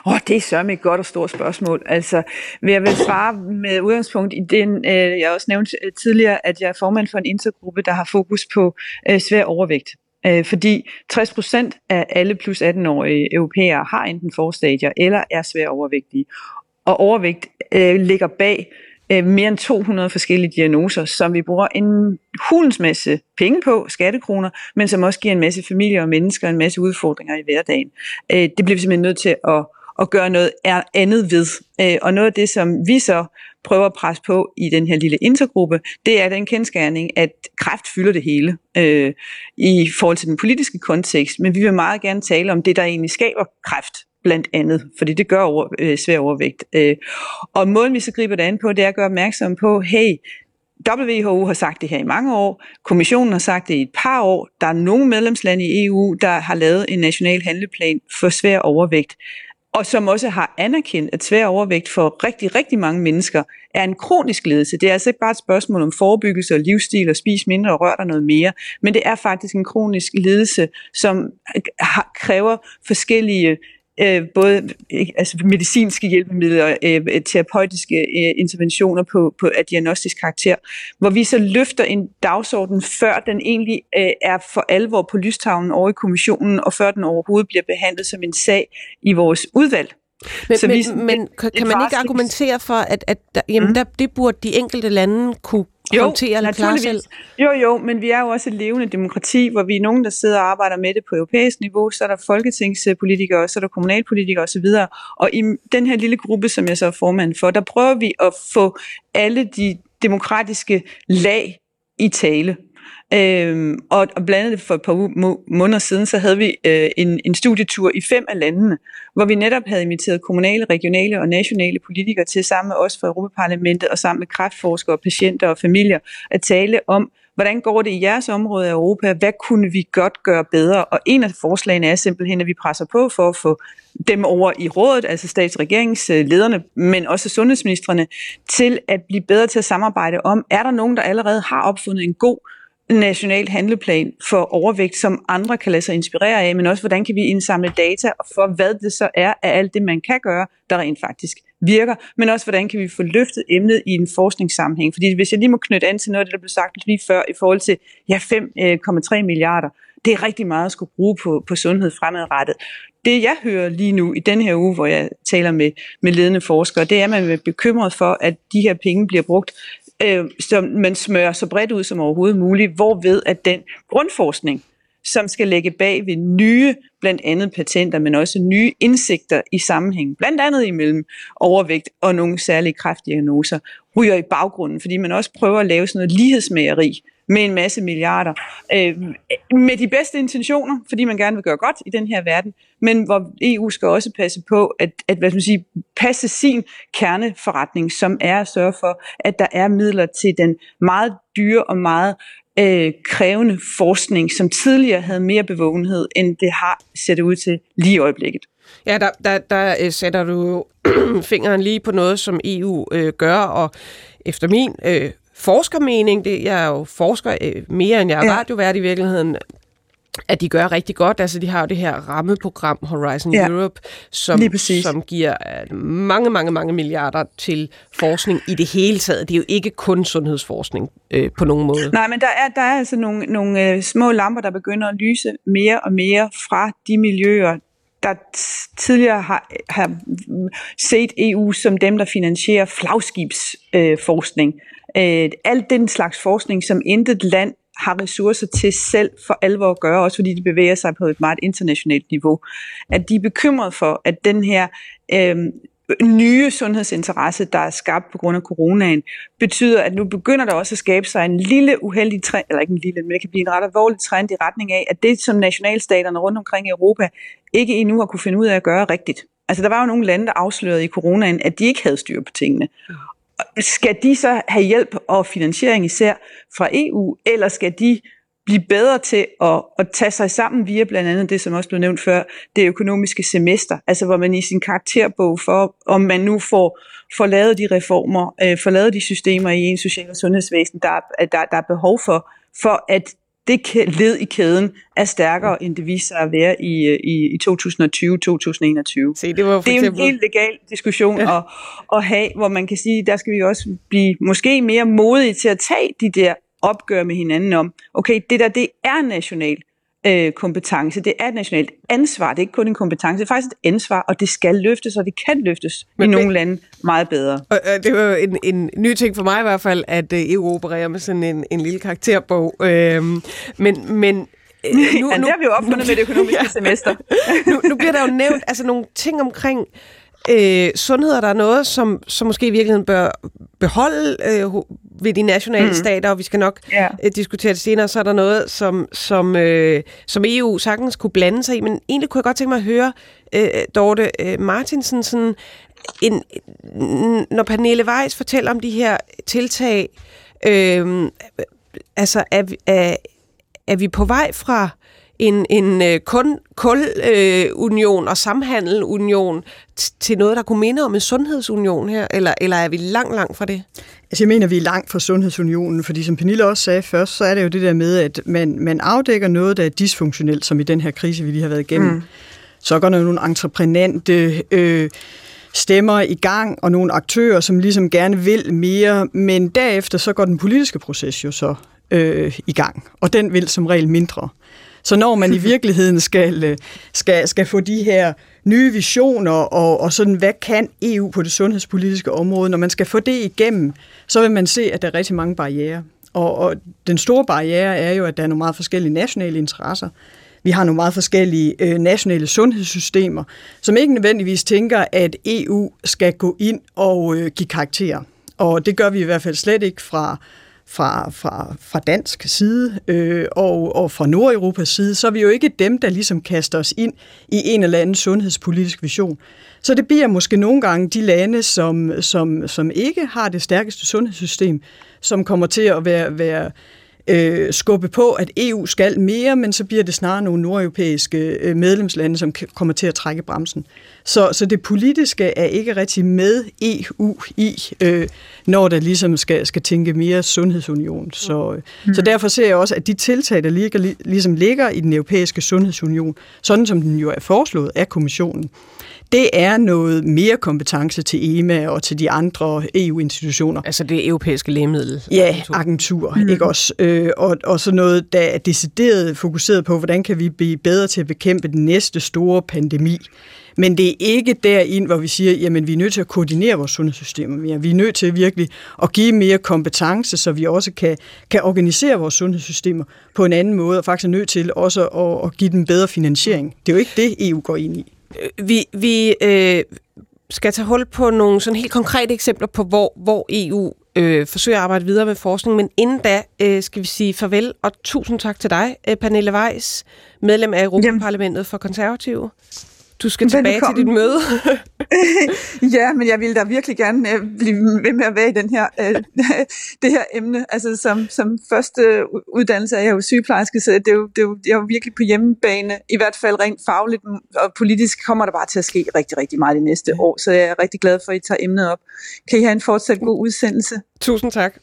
Åh, oh, det er sørme et godt og stort spørgsmål. Altså, jeg vil svare med udgangspunkt i den, øh, jeg også nævnte øh, tidligere, at jeg er formand for en intergruppe, der har fokus på øh, svær overvægt. Øh, fordi 60% af alle plus 18-årige europæere har enten forstadier eller er svær overvægtige. Og overvægt øh, ligger bag øh, mere end 200 forskellige diagnoser, som vi bruger en hulens masse penge på, skattekroner, men som også giver en masse familier og mennesker en masse udfordringer i hverdagen. Øh, det bliver vi simpelthen nødt til at, at gøre noget andet ved. Øh, og noget af det, som vi så prøver at presse på i den her lille intergruppe, det er den kendskærning, at kræft fylder det hele øh, i forhold til den politiske kontekst, men vi vil meget gerne tale om det, der egentlig skaber kræft blandt andet, fordi det gør over, øh, svær overvægt. Øh, og måden vi så griber det an på, det er at gøre opmærksom på, hey, WHO har sagt det her i mange år, kommissionen har sagt det i et par år, der er nogle medlemslande i EU, der har lavet en national handleplan for svær overvægt, og som også har anerkendt, at svær overvægt for rigtig, rigtig mange mennesker er en kronisk ledelse. Det er altså ikke bare et spørgsmål om forebyggelse og livsstil og spise mindre og rør dig noget mere, men det er faktisk en kronisk ledelse, som kræver forskellige øh, både altså medicinske hjælpemidler, øh, terapeutiske øh, interventioner på, på af diagnostisk karakter, hvor vi så løfter en dagsorden, før den egentlig øh, er for alvor på lystavlen over i kommissionen, og før den overhovedet bliver behandlet som en sag i vores udvalg. Men, så men, vi, men kan, kan man ikke argumentere for, at, at der, jamen, mm. der, det burde de enkelte lande kunne jo, håndtere eller klare selv? Jo, jo, men vi er jo også et levende demokrati, hvor vi er nogen, der sidder og arbejder med det på europæisk niveau, så er der folketingspolitikere, så er der kommunalpolitikere osv., og i den her lille gruppe, som jeg så er formand for, der prøver vi at få alle de demokratiske lag i tale. Øhm, og, og blandt andet for et par måneder siden, så havde vi øh, en, en studietur i fem af landene, hvor vi netop havde inviteret kommunale, regionale og nationale politikere til sammen med os fra Europaparlamentet og sammen med kræftforskere, patienter og familier at tale om, hvordan går det i jeres område af Europa, hvad kunne vi godt gøre bedre? Og en af forslagene er simpelthen, at vi presser på for at få dem over i rådet, altså statsregeringslederne, men også sundhedsministerne, til at blive bedre til at samarbejde om, er der nogen, der allerede har opfundet en god national handleplan for overvægt, som andre kan lade sig inspirere af, men også hvordan kan vi indsamle data for, hvad det så er af alt det, man kan gøre, der rent faktisk virker, men også hvordan kan vi få løftet emnet i en forskningssammenhæng. Fordi hvis jeg lige må knytte an til noget af det, der blev sagt lige før i forhold til ja, 5,3 øh, milliarder, det er rigtig meget at skulle bruge på, på sundhed fremadrettet. Det jeg hører lige nu i den her uge, hvor jeg taler med, med ledende forskere, det er, at man er bekymret for, at de her penge bliver brugt øh, som man smører så bredt ud som overhovedet muligt, hvorved at den grundforskning, som skal lægge bag ved nye, blandt andet patenter, men også nye indsigter i sammenhæng, blandt andet imellem overvægt og nogle særlige kræftdiagnoser, ryger i baggrunden, fordi man også prøver at lave sådan noget lighedsmageri med en masse milliarder, øh, med de bedste intentioner, fordi man gerne vil gøre godt i den her verden, men hvor EU skal også passe på at, at hvad skal man sige, passe sin kerneforretning, som er at sørge for, at der er midler til den meget dyre og meget øh, krævende forskning, som tidligere havde mere bevågenhed, end det har set ud til lige i øjeblikket. Ja, der, der, der øh, sætter du fingeren lige på noget, som EU øh, gør, og efter min øh, forskermening, det, jeg er jo forsker øh, mere end jeg er ja. radiovært i virkeligheden, at de gør rigtig godt. Altså, de har jo det her rammeprogram Horizon ja, Europe, som, som giver øh, mange, mange, mange milliarder til forskning i det hele taget. Det er jo ikke kun sundhedsforskning øh, på nogen måde. Nej, men der er, der er altså nogle, nogle øh, små lamper, der begynder at lyse mere og mere fra de miljøer, der tidligere har, har set EU som dem, der finansierer flagskibsforskning. Øh, Øh, alt den slags forskning, som intet land har ressourcer til selv for alvor at gøre, også fordi de bevæger sig på et meget internationalt niveau, at de er bekymret for, at den her øh, nye sundhedsinteresse, der er skabt på grund af coronaen, betyder, at nu begynder der også at skabe sig en lille uheldig trend, eller ikke en lille, men det kan blive en ret alvorlig trend i retning af, at det, som nationalstaterne rundt omkring i Europa ikke endnu har kunne finde ud af at gøre rigtigt. Altså der var jo nogle lande, der afslørede i coronaen, at de ikke havde styr på tingene skal de så have hjælp og finansiering især fra EU, eller skal de blive bedre til at, at tage sig sammen via blandt andet det, som også blev nævnt før, det økonomiske semester, altså hvor man i sin karakterbog for, om man nu får, får lavet de reformer, øh, får lavet de systemer i en social- og sundhedsvæsen, der, der, der er behov for, for at det led i kæden er stærkere, end det viser sig at være i, i, i 2020-2021. Se, det, var for det er jo en helt legal diskussion ja. at, at have, hvor man kan sige, der skal vi også blive måske mere modige til at tage de der opgør med hinanden om, okay, det der, det er nationalt øh, kompetence. Det er et nationalt ansvar. Det er ikke kun en kompetence, det er faktisk et ansvar, og det skal løftes, og det kan løftes men, i nogle men, lande meget bedre. Og, øh, det var jo en, en ny ting for mig i hvert fald, at øh, EU opererer med sådan en, en lille karakterbog. Øh, men, men øh, nu, ja, nu, det har vi jo opfundet nu, med det økonomiske ja. semester. nu, nu bliver der jo nævnt altså, nogle ting omkring øh, sundhed, er der noget, som, som måske i virkeligheden bør beholde øh, ved de nationale mm. stater, og vi skal nok yeah. øh, diskutere det senere, så er der noget, som, som, øh, som EU sagtens kunne blande sig i. Men egentlig kunne jeg godt tænke mig at høre, øh, Dorte øh, Martinsen, sådan en, når Pernille Weiss fortæller om de her tiltag, Øh, altså, er, er, er vi på vej fra en, en uh, kun kulunion uh, og samhandelunion til noget, der kunne minde om en sundhedsunion her, eller, eller er vi langt, langt fra det? Altså jeg mener, vi er langt fra Sundhedsunionen, fordi som Pernille også sagde først, så er det jo det der med, at man, man afdækker noget, der er dysfunktionelt, som i den her krise, vi lige har været igennem. Mm. Så går der nogle entreprenante øh, stemmer i gang, og nogle aktører, som ligesom gerne vil mere, men derefter så går den politiske proces jo så øh, i gang, og den vil som regel mindre. Så når man i virkeligheden skal, øh, skal, skal få de her nye visioner, og, og sådan, hvad kan EU på det sundhedspolitiske område, når man skal få det igennem, så vil man se, at der er rigtig mange barriere. Og, og den store barriere er jo, at der er nogle meget forskellige nationale interesser. Vi har nogle meget forskellige øh, nationale sundhedssystemer, som ikke nødvendigvis tænker, at EU skal gå ind og øh, give karakterer. Og det gør vi i hvert fald slet ikke fra, fra, fra, fra dansk side øh, og, og fra Nordeuropas side, så er vi jo ikke dem, der ligesom kaster os ind i en eller anden sundhedspolitisk vision. Så det bliver måske nogle gange de lande, som, som, som ikke har det stærkeste sundhedssystem, som kommer til at være, være øh, skubbe på, at EU skal mere, men så bliver det snarere nogle nordeuropæiske øh, medlemslande, som kommer til at trække bremsen. Så, så det politiske er ikke rigtig med EU i, øh, når der ligesom skal, skal tænke mere sundhedsunion. Så, mm. så derfor ser jeg også, at de tiltag, der ligger, ligesom ligger i den europæiske sundhedsunion, sådan som den jo er foreslået af kommissionen, det er noget mere kompetence til EMA og til de andre EU-institutioner. Altså det europæiske lægemiddel? Ja, agentur, mm. ikke også? Øh, og, og så noget, der er decideret fokuseret på, hvordan kan vi blive bedre til at bekæmpe den næste store pandemi. Men det er ikke derind, hvor vi siger, jamen vi er nødt til at koordinere vores sundhedssystemer mere. Vi er nødt til virkelig at give mere kompetence, så vi også kan, kan organisere vores sundhedssystemer på en anden måde, og faktisk er nødt til også at, at give dem bedre finansiering. Det er jo ikke det, EU går ind i. Øh, vi, vi øh, skal tage hul på nogle sådan helt konkrete eksempler på, hvor, hvor EU øh, forsøger at arbejde videre med forskning, men inden da øh, skal vi sige farvel, og tusind tak til dig, øh, Pernille Weiss, medlem af Europaparlamentet for Konservative. Du skal tilbage Velkommen. til dit møde. ja, men jeg ville da virkelig gerne uh, blive ved med at være i den her, uh, det her emne. Altså som, som første uddannelse er jeg jo sygeplejerske, så det er jo, det er jo, jeg er jo virkelig på hjemmebane. I hvert fald rent fagligt og politisk kommer der bare til at ske rigtig, rigtig meget det næste år. Så jeg er rigtig glad for, at I tager emnet op. Kan I have en fortsat god udsendelse? Tusind tak.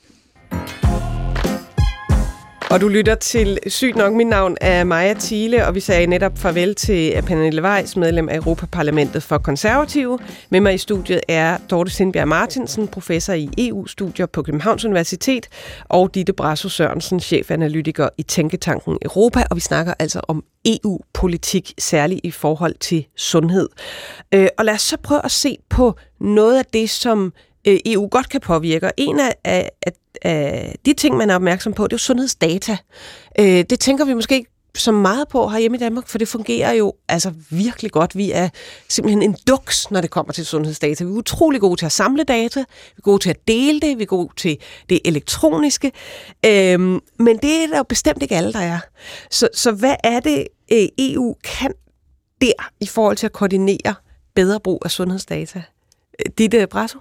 Og du lytter til Sygt nok. Mit navn er Maja Thiele, og vi sagde netop farvel til Pernille Weiss, medlem af Europaparlamentet for Konservative. Med mig i studiet er Dorte Sindbjerg Martinsen, professor i EU-studier på Københavns Universitet, og Ditte Brasso Sørensen, chefanalytiker i Tænketanken Europa, og vi snakker altså om EU-politik, særligt i forhold til sundhed. Øh, og lad os så prøve at se på noget af det, som øh, EU godt kan påvirke. Og en af, af, af de ting, man er opmærksom på, det er jo sundhedsdata. Øh, det tænker vi måske ikke så meget på herhjemme i Danmark, for det fungerer jo altså virkelig godt. Vi er simpelthen en duks, når det kommer til sundhedsdata. Vi er utrolig gode til at samle data, vi er gode til at dele det, vi er gode til det elektroniske, øhm, men det er der jo bestemt ikke alle, der er. Så, så hvad er det, øh, EU kan der i forhold til at koordinere bedre brug af sundhedsdata? Øh, Ditte Brasso?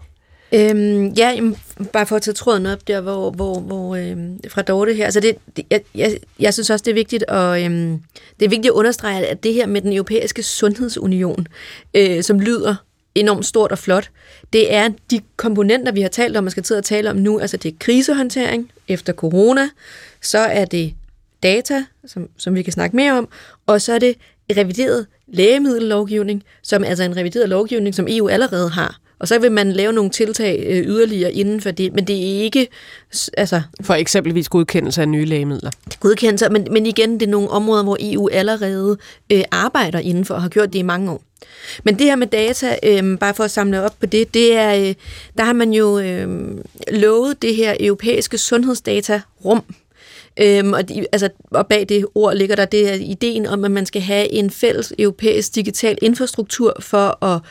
Øhm, ja, jamen, bare for at tage tråden op der, hvor, hvor, hvor øhm, fra Dorte her. Altså det, det, jeg, jeg, jeg synes også, det er vigtigt at, øhm, det er vigtigt at understrege, at det her med den europæiske sundhedsunion, øh, som lyder enormt stort og flot, det er de komponenter, vi har talt om, og skal til at tale om nu. Altså det er krisehåndtering efter corona, så er det data, som, som vi kan snakke mere om, og så er det revideret lægemiddellovgivning, som er altså en revideret lovgivning, som EU allerede har. Og så vil man lave nogle tiltag øh, yderligere inden for det, men det er ikke... Altså, for eksempelvis godkendelse af nye lægemidler. Godkendelse, men, men igen, det er nogle områder, hvor EU allerede øh, arbejder inden for og har gjort det i mange år. Men det her med data, øh, bare for at samle op på det, det er, øh, der har man jo øh, lovet det her europæiske sundhedsdata-rum, Øhm, og, de, altså, og bag det ord ligger der det ideen om, at man skal have en fælles europæisk digital infrastruktur for at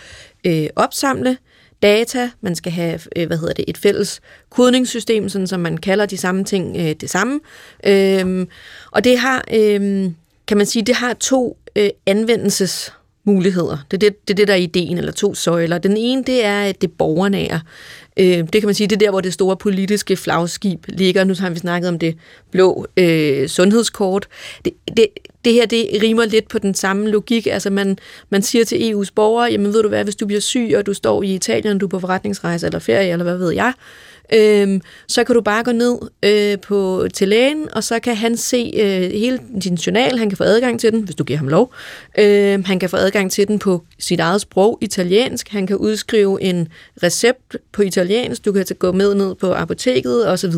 øh, opsamle, data, man skal have øh, hvad hedder det, et fælles kodningssystem, sådan som man kalder de samme ting øh, det samme. Øhm, og det har, øh, kan man sige, det har to øh, anvendelses muligheder. Det er det, det, er det der er ideen, eller to søjler. Den ene, det er at det borgernære. Øh, det kan man sige, det er der, hvor det store politiske flagskib ligger. Nu har vi snakket om det blå øh, sundhedskort. Det, det, det her, det rimer lidt på den samme logik. Altså man, man siger til EU's borgere, jamen ved du hvad, hvis du bliver syg, og du står i Italien, du er på forretningsrejse eller ferie, eller hvad ved jeg, øhm, så kan du bare gå ned øh, på, til lægen, og så kan han se øh, hele din journal, han kan få adgang til den, hvis du giver ham lov. Øh, han kan få adgang til den på sit eget sprog, italiensk. Han kan udskrive en recept på italiensk, du kan gå med ned på apoteket osv.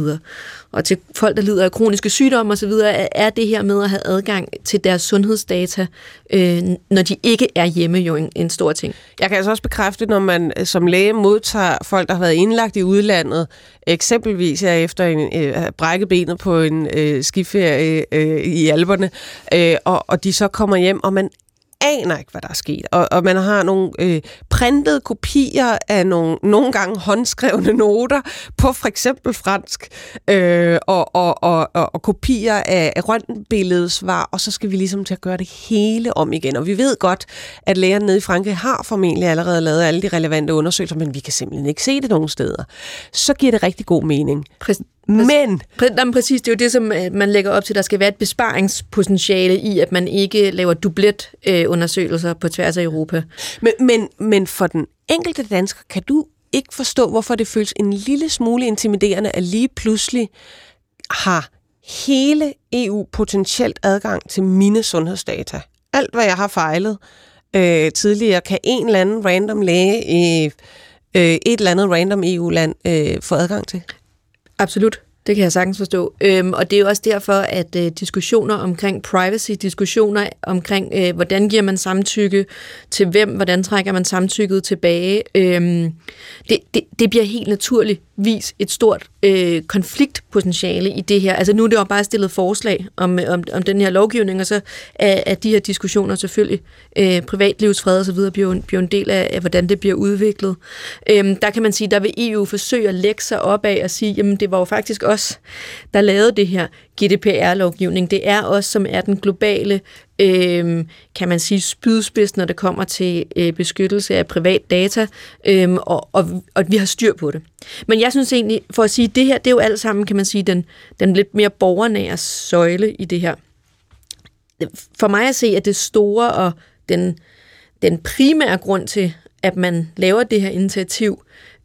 Og til folk, der lider af kroniske sygdomme osv., er det her med at have adgang til deres sundhedsdata, øh, når de ikke er hjemme, jo en, en stor ting. Jeg kan altså også bekræfte, når man øh, som læge modtager folk, der har været indlagt i udlandet, eksempelvis er efter en øh, brækket benet på en øh, skiferie øh, i Alperne, øh, og, og de så kommer hjem, og man aner ikke, hvad der er sket. Og, og man har nogle øh, printede kopier af nogle, nogle gange håndskrevne noter på for eksempel fransk, øh, og, og, og, og, og kopier af, af røntgenbilledsvar, og så skal vi ligesom til at gøre det hele om igen. Og vi ved godt, at lægerne nede i Frankrig har formentlig allerede lavet alle de relevante undersøgelser, men vi kan simpelthen ikke se det nogen steder. Så giver det rigtig god mening. Præcis. Men... Jamen, præcis, det er jo det, som øh, man lægger op til. Der skal være et besparingspotentiale i, at man ikke laver dublet-undersøgelser på tværs af Europa. Men, men, men for den enkelte dansker, kan du ikke forstå, hvorfor det føles en lille smule intimiderende, at lige pludselig har hele EU potentielt adgang til mine sundhedsdata. Alt, hvad jeg har fejlet øh, tidligere, kan en eller anden random læge i øh, et eller andet random EU-land øh, få adgang til. Absolut. Det kan jeg sagtens forstå. Øhm, og det er jo også derfor, at øh, diskussioner omkring privacy, diskussioner omkring, øh, hvordan giver man samtykke til hvem, hvordan trækker man samtykket tilbage, øhm, det, det, det bliver helt naturligvis et stort øh, konfliktpotentiale i det her. Altså nu er det jo bare stillet forslag om, øh, om, om den her lovgivning, og så er, er de her diskussioner selvfølgelig øh, privatlivsfred og så videre bliver, bliver en del af, af, hvordan det bliver udviklet. Øhm, der kan man sige, der vil EU forsøge at lægge sig op af og sige, jamen det var jo faktisk os, der lavede det her GDPR-lovgivning. Det er os, som er den globale, øh, kan man sige, spydspids, når det kommer til øh, beskyttelse af privat data, øh, og, og, og vi har styr på det. Men jeg synes egentlig, for at sige, det her, det er jo alt sammen, kan man sige, den, den lidt mere borgernære søjle i det her. For mig at se, at det store og den, den primære grund til, at man laver det her initiativ,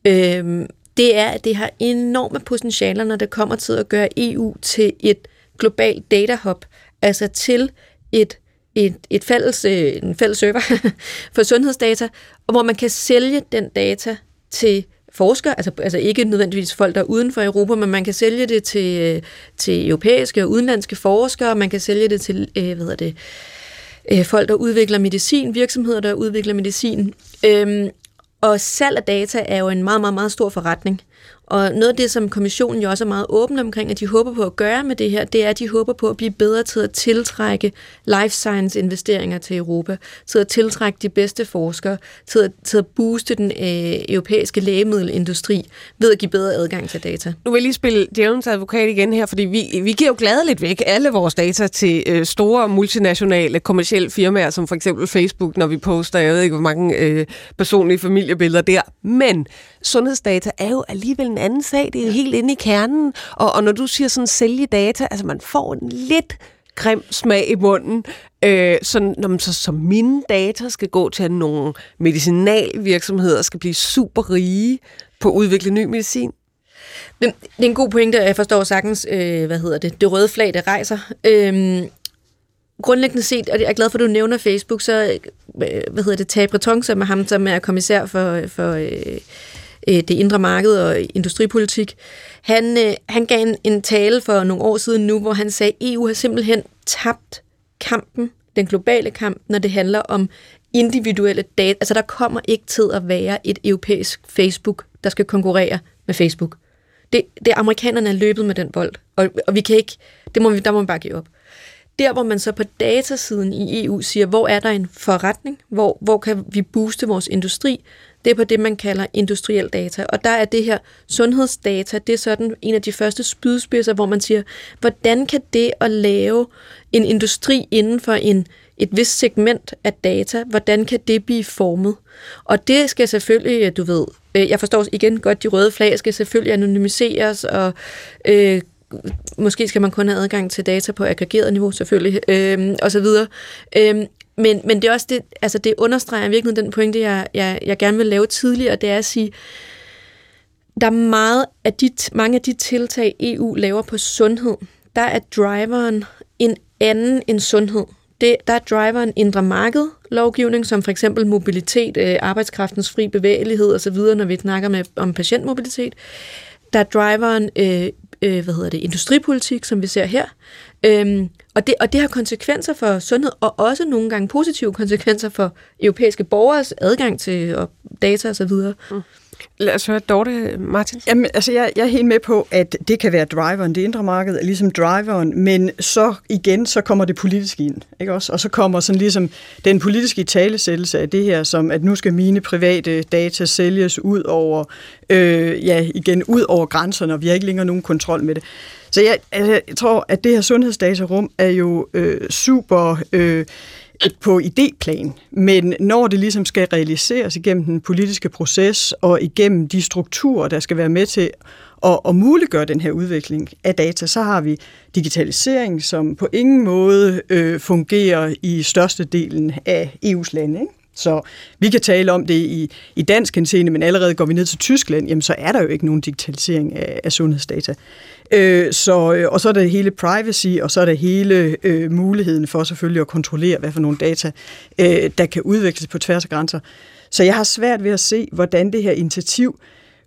øh, det er, at det har enorme potentialer, når det kommer til at gøre EU til et globalt data hub, altså til et, et, et fælles, øh, en fælles server for sundhedsdata, og hvor man kan sælge den data til forskere, altså, altså ikke nødvendigvis folk, der er uden for Europa, men man kan sælge det til, øh, til europæiske og udenlandske forskere, man kan sælge det til, øh, hvad hedder det, øh, folk, der udvikler medicin, virksomheder, der udvikler medicin. Øhm, og salg af data er jo en meget, meget, meget stor forretning. Og noget af det, som kommissionen jo også er meget åben omkring, at de håber på at gøre med det her, det er, at de håber på at blive bedre til at tiltrække life science investeringer til Europa, til at tiltrække de bedste forskere, til at, til at booste den øh, europæiske lægemiddelindustri ved at give bedre adgang til data. Nu vil jeg lige spille djævelens advokat igen her, fordi vi, vi giver jo gladeligt væk alle vores data til øh, store multinationale kommersielle firmaer, som for eksempel Facebook, når vi poster, jeg ved ikke, hvor mange øh, personlige familiebilleder der. Men sundhedsdata er jo alligevel en anden sag. Det er helt inde i kernen. Og, og når du siger sådan sælge data, altså man får en lidt grim smag i munden. Øh, så, når så, så mine data skal gå til, at nogle medicinalvirksomheder skal blive super rige på at udvikle ny medicin. Det, det er en god pointe, jeg forstår sagtens, øh, hvad hedder det, det røde flag, der rejser. Øh, grundlæggende set, og jeg er glad for, at du nævner Facebook, så øh, hvad hedder det, Tab Breton, som er ham, som er kommissær for, for øh, øh, det indre marked og industripolitik. Han, øh, han gav en, en tale for nogle år siden nu, hvor han sagde, e at EU har simpelthen tabt kampen, den globale kamp, når det handler om individuelle data. Altså der kommer ikke til at være et europæisk Facebook, der skal konkurrere med Facebook. Det, det amerikanerne er løbet med den bold, og, og vi kan ikke, det må vi, der må vi bare give op. Der, hvor man så på datasiden i EU siger, hvor er der en forretning, hvor, hvor kan vi booste vores industri, det er på det, man kalder industriel data. Og der er det her sundhedsdata, det er sådan en af de første spydspidser, hvor man siger, hvordan kan det at lave en industri inden for en et vist segment af data, hvordan kan det blive formet? Og det skal selvfølgelig, du ved, øh, jeg forstår igen godt, de røde flag skal selvfølgelig anonymiseres, og øh, måske skal man kun have adgang til data på aggregeret niveau, selvfølgelig, øh, og så videre. Øh, men, men det er også det, altså det understreger virkelig den pointe, jeg, jeg, jeg gerne vil lave tidligere, det er at sige, der er meget af de, mange af de tiltag, EU laver på sundhed, der er driveren en anden end sundhed. Det, der er driveren indre marked lovgivning, som for eksempel mobilitet, øh, arbejdskraftens fri bevægelighed osv., når vi snakker med, om patientmobilitet. Der er driveren øh, øh, hvad hedder det, industripolitik, som vi ser her. Øhm, og, det, og det har konsekvenser for sundhed, og også nogle gange positive konsekvenser for europæiske borgers adgang til og data osv. Mm. Lad os høre Dorte Martin. Jamen, altså jeg, jeg er helt med på, at det kan være driveren, det indre marked er ligesom driveren, men så igen, så kommer det politiske ind, ikke også? Og så kommer sådan ligesom den politiske talesættelse af det her, som at nu skal mine private data sælges ud over, øh, ja, igen, ud over grænserne, og vi har ikke længere nogen kontrol med det. Så jeg, altså, jeg tror, at det her sundhedsdatarum er jo øh, super... Øh, på idéplan, men når det ligesom skal realiseres igennem den politiske proces og igennem de strukturer, der skal være med til at, at muliggøre den her udvikling af data, så har vi digitalisering, som på ingen måde øh, fungerer i størstedelen af EU's lande. Ikke? Så vi kan tale om det i, i dansk henseende, men allerede går vi ned til Tyskland, jamen så er der jo ikke nogen digitalisering af, af sundhedsdata. Øh, så, øh, og så er der hele privacy, og så er der hele øh, muligheden for selvfølgelig at kontrollere, hvad for nogle data, øh, der kan udveksles på tværs af grænser. Så jeg har svært ved at se, hvordan det her initiativ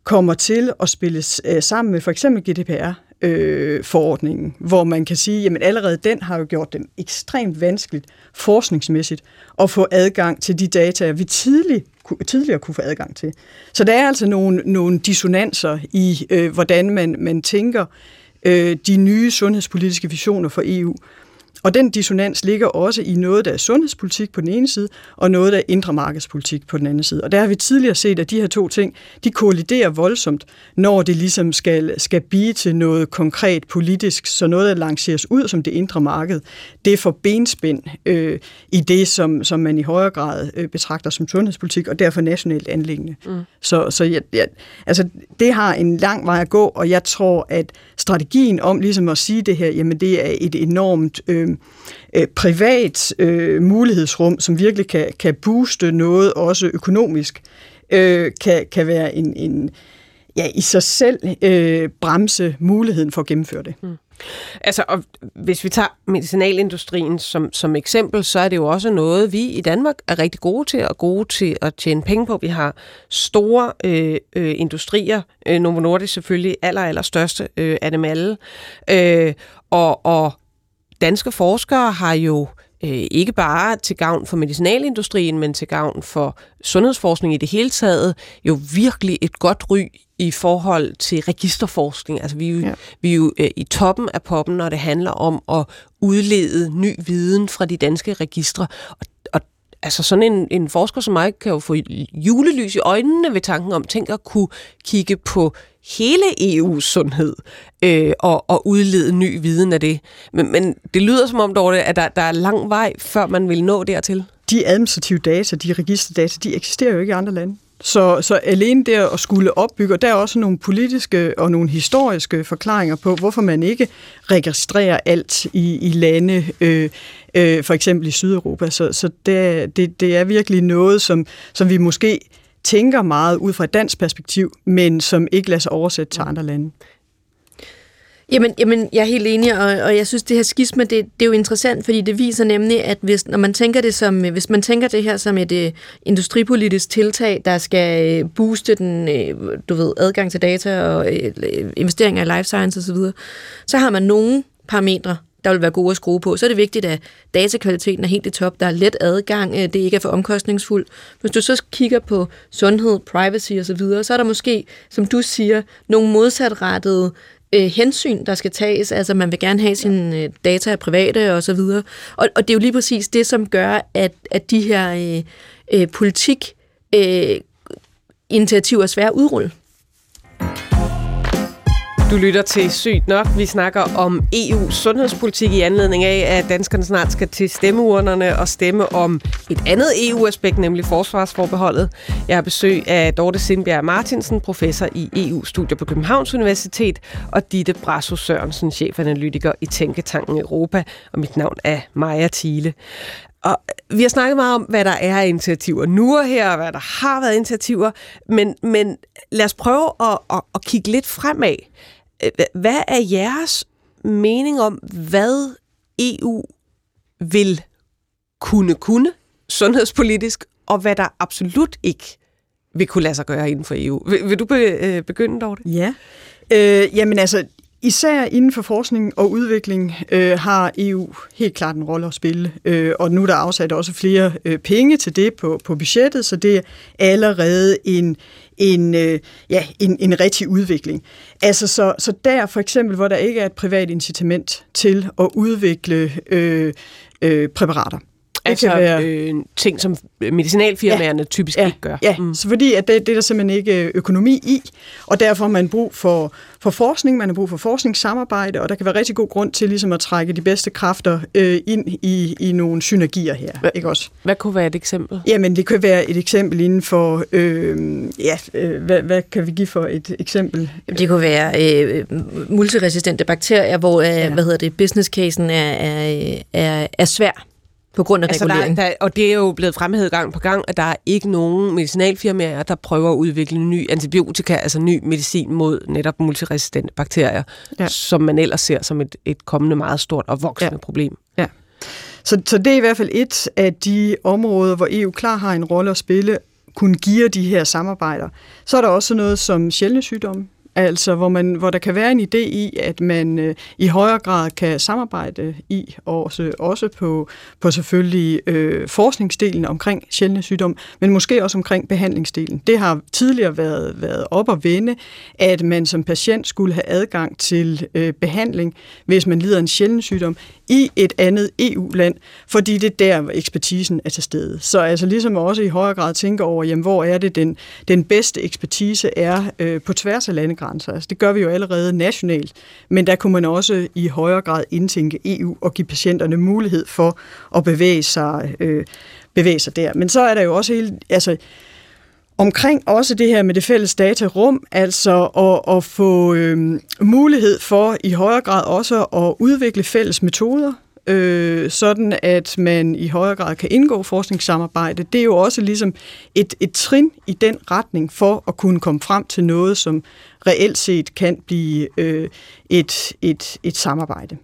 kommer til at spilles øh, sammen med for eksempel GDPR, øh, forordningen, hvor man kan sige, jamen allerede den har jo gjort det ekstremt vanskeligt forskningsmæssigt at få adgang til de data, vi tidlig, tidligere kunne få adgang til. Så der er altså nogle, nogle dissonanser i, øh, hvordan man, man tænker øh, de nye sundhedspolitiske visioner for EU. Og den dissonans ligger også i noget, der er sundhedspolitik på den ene side, og noget, der er indre markedspolitik på den anden side. Og der har vi tidligere set, at de her to ting, de kolliderer voldsomt, når det ligesom skal, skal blive til noget konkret politisk, så noget, der lanceres ud som det indre marked, det får benspænd øh, i det, som, som man i højere grad øh, betragter som sundhedspolitik, og derfor nationalt anlæggende. Mm. Så, så ja, ja, altså, det har en lang vej at gå, og jeg tror, at strategien om ligesom at sige det her, jamen det er et enormt øh, Øh, øh, privat øh, mulighedsrum, som virkelig kan, kan booste noget også økonomisk, øh, kan, kan være en, en ja, i sig selv øh, bremse muligheden for at gennemføre det. Mm. Altså, og hvis vi tager medicinalindustrien som, som eksempel, så er det jo også noget, vi i Danmark er rigtig gode til, og gode til at tjene penge på. Vi har store øh, øh, industrier, øh, Novo Nordisk selvfølgelig aller, aller største øh, af dem alle, øh, og, og danske forskere har jo øh, ikke bare til gavn for medicinalindustrien, men til gavn for sundhedsforskning i det hele taget, jo virkelig et godt ry i forhold til registerforskning. Altså vi er jo, ja. vi er jo øh, i toppen af poppen, når det handler om at udlede ny viden fra de danske registre. Og, og altså sådan en, en forsker som mig kan jo få julelys i øjnene ved tanken om, tænk at kunne kigge på hele EU's sundhed øh, og, og udlede ny viden af det. Men, men det lyder som om, Dorte, at der, der er lang vej, før man vil nå dertil. De administrative data, de registerdata, de eksisterer jo ikke i andre lande. Så, så alene det at skulle opbygge, og der er også nogle politiske og nogle historiske forklaringer på, hvorfor man ikke registrerer alt i, i lande, øh, øh, for eksempel i Sydeuropa. Så, så det, det, det er virkelig noget, som, som vi måske tænker meget ud fra et dansk perspektiv, men som ikke lader sig oversætte til andre lande. Jamen, jamen, jeg er helt enig, og, og jeg synes, det her skisme, det, det er jo interessant, fordi det viser nemlig, at hvis, når man tænker det som, hvis man tænker det her som et uh, industripolitisk tiltag, der skal uh, booste den, uh, du ved, adgang til data og uh, investeringer i life science osv., så, så har man nogle parametre, der vil være gode at skrue på. Så er det vigtigt, at datakvaliteten er helt i top, der er let adgang, det ikke er for omkostningsfuldt. Hvis du så kigger på sundhed, privacy osv., så, videre, så er der måske, som du siger, nogle modsatrettede øh, hensyn, der skal tages. Altså, man vil gerne have sine øh, data af private og så videre. Og, og det er jo lige præcis det, som gør, at, at de her øh, øh, politik øh, initiativer er svære at udrulle. Du lytter til Sygt Nok. Vi snakker om EU's sundhedspolitik i anledning af, at danskerne snart skal til stemmeurnerne og stemme om et andet EU-aspekt, nemlig forsvarsforbeholdet. Jeg har besøg af Dorte Sindbjerg Martinsen, professor i EU-studier på Københavns Universitet, og Ditte Brasso Sørensen, chefanalytiker i Tænketanken Europa, og mit navn er Maja Thiele. Og vi har snakket meget om, hvad der er af initiativer nu og her, og hvad der har været initiativer, men, men lad os prøve at, at, at kigge lidt fremad. Hvad er jeres mening om, hvad EU vil kunne kunne sundhedspolitisk, og hvad der absolut ikke vil kunne lade sig gøre inden for EU? Vil, vil du be, øh, begynde, Dorte? Ja. Øh, jamen altså, Især inden for forskning og udvikling øh, har EU helt klart en rolle at spille, øh, og nu er der afsat også flere øh, penge til det på, på budgettet, så det er allerede en, en, øh, ja, en, en rigtig udvikling. Altså så, så der for eksempel, hvor der ikke er et privat incitament til at udvikle øh, øh, præparater, det altså kan være øh, ting, som medicinalfirmaerne ja, typisk ja, ikke gør. Ja, mm. så fordi at det, det er der simpelthen ikke øh, økonomi i, og derfor har man brug for, for forskning, man har brug for forskningssamarbejde, og der kan være rigtig god grund til ligesom at trække de bedste kræfter øh, ind i, i nogle synergier her. Hva, ikke også? Hvad kunne være et eksempel? Jamen, det kan være et eksempel inden for, øh, ja, øh, hvad, hvad kan vi give for et eksempel? Det kunne være øh, multiresistente bakterier, hvor øh, ja. hvad hedder det, business casen er, er, er, er svær på grund af altså regulering. Der, der, og det er jo blevet fremhævet gang på gang, at der er ikke nogen medicinalfirmaer, der prøver at udvikle ny antibiotika, altså ny medicin mod netop multiresistente bakterier, ja. som man ellers ser som et, et kommende meget stort og voksende ja. problem. Ja. Så, så det er i hvert fald et af de områder, hvor EU klar har en rolle at spille, kunne give de her samarbejder. Så er der også noget som sjældne sygdomme, Altså, hvor, man, hvor der kan være en idé i, at man øh, i højere grad kan samarbejde i, også, også på, på selvfølgelig øh, forskningsdelen omkring sjældne sygdom, men måske også omkring behandlingsdelen. Det har tidligere været, været op at vende, at man som patient skulle have adgang til øh, behandling, hvis man lider en sjælden sygdom, i et andet EU-land, fordi det er der, hvor ekspertisen er til stede. Så altså ligesom også i højere grad tænker over, jamen, hvor er det den, den bedste ekspertise er øh, på tværs af landegrænser. Altså det gør vi jo allerede nationalt, men der kunne man også i højere grad indtænke EU og give patienterne mulighed for at bevæge sig, øh, bevæge sig der. Men så er der jo også hele, altså omkring også det her med det fælles datarum, altså at, at få øh, mulighed for i højere grad også at udvikle fælles metoder, øh, sådan at man i højere grad kan indgå forskningssamarbejde. Det er jo også ligesom et, et trin i den retning for at kunne komme frem til noget, som reelt set kan blive øh, et, et, et samarbejde.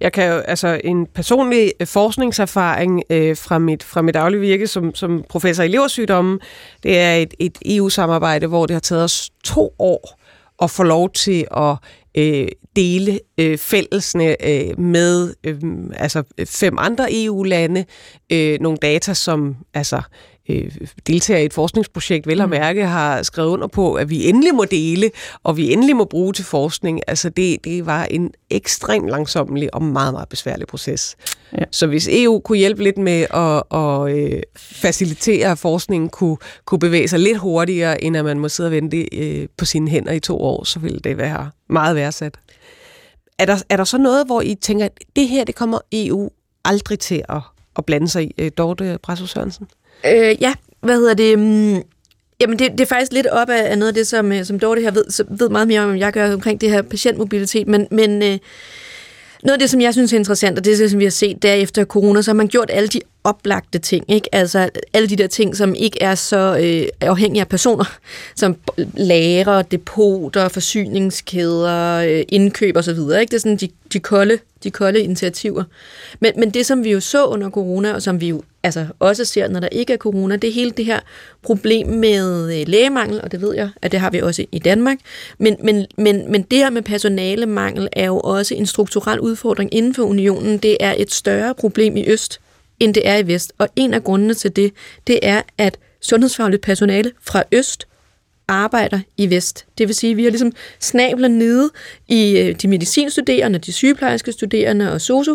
Jeg kan jo, altså en personlig øh, forskningserfaring øh, fra, mit, fra mit daglige virke som, som professor i leversygdomme, det er et, et EU-samarbejde, hvor det har taget os to år at få lov til at øh, dele øh, fællesne øh, med øh, altså fem andre EU-lande øh, nogle data, som altså øh, deltager i et forskningsprojekt, vel at mm. mærke, har skrevet under på, at vi endelig må dele, og vi endelig må bruge til forskning. Altså det, det var en ekstremt langsomlig og meget, meget besværlig proces. Ja. Så hvis EU kunne hjælpe lidt med at, at øh, facilitere, at forskningen kunne, kunne bevæge sig lidt hurtigere, end at man må sidde og vente øh, på sine hænder i to år, så ville det være meget værdsat. Er der, er der så noget, hvor I tænker, at det her, det kommer EU aldrig til at, at blande sig i? Øh, Dorte Brasso Sørensen? Øh, ja, hvad hedder det? Mm, jamen, det, det er faktisk lidt op af, noget af det, som, øh, som Dorte her ved, ved meget mere om, end jeg gør omkring det her patientmobilitet, men, men øh, noget af det, som jeg synes er interessant, og det, er det, som vi har set der efter corona, så har man gjort alle de oplagte ting, ikke? Altså alle de der ting, som ikke er så øh, afhængige af personer, som lager, depoter, forsyningskæder, øh, indkøb osv., ikke? Det er sådan de, de kolde de kolde initiativer. Men, men det, som vi jo så under corona, og som vi jo altså også ser, når der ikke er corona, det er hele det her problem med øh, lægemangel, og det ved jeg, at det har vi også i Danmark. Men, men, men, men det her med personalemangel er jo også en strukturel udfordring inden for unionen. Det er et større problem i øst, end det er i vest. Og en af grundene til det, det er, at sundhedsfagligt personale fra øst arbejder i vest. Det vil sige, at vi har ligesom snabler nede i øh, de medicinstuderende, de sygeplejerske studerende og sosu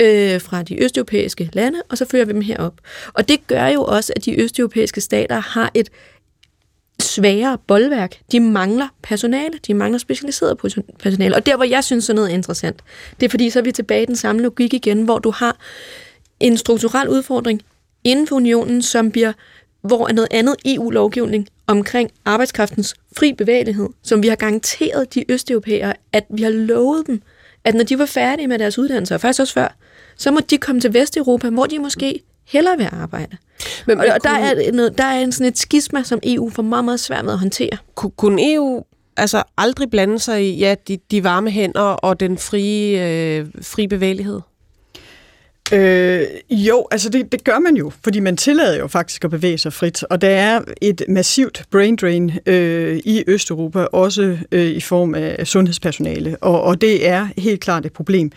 øh, fra de østeuropæiske lande, og så fører vi dem herop. Og det gør jo også, at de østeuropæiske stater har et sværere boldværk. De mangler personale, de mangler specialiseret personale. Og der, hvor jeg synes, sådan noget er interessant, det er fordi, så er vi tilbage i den samme logik igen, hvor du har en strukturel udfordring inden for unionen, som bliver, hvor er noget andet EU-lovgivning omkring arbejdskraftens fri bevægelighed, som vi har garanteret de østeuropæere, at vi har lovet dem, at når de var færdige med deres uddannelse, og faktisk også før, så må de komme til Vesteuropa, hvor de måske hellere vil arbejde. Men, og, og der, er noget, der er en sådan et skisma, som EU får meget, meget svært med at håndtere. Kunne EU altså aldrig blande sig i ja, de, de varme hænder og den frie, øh, frie bevægelighed? Øh, jo, altså det, det gør man jo, fordi man tillader jo faktisk at bevæge sig frit, og der er et massivt brain drain øh, i Østeuropa, også øh, i form af sundhedspersonale, og, og det er helt klart et problem.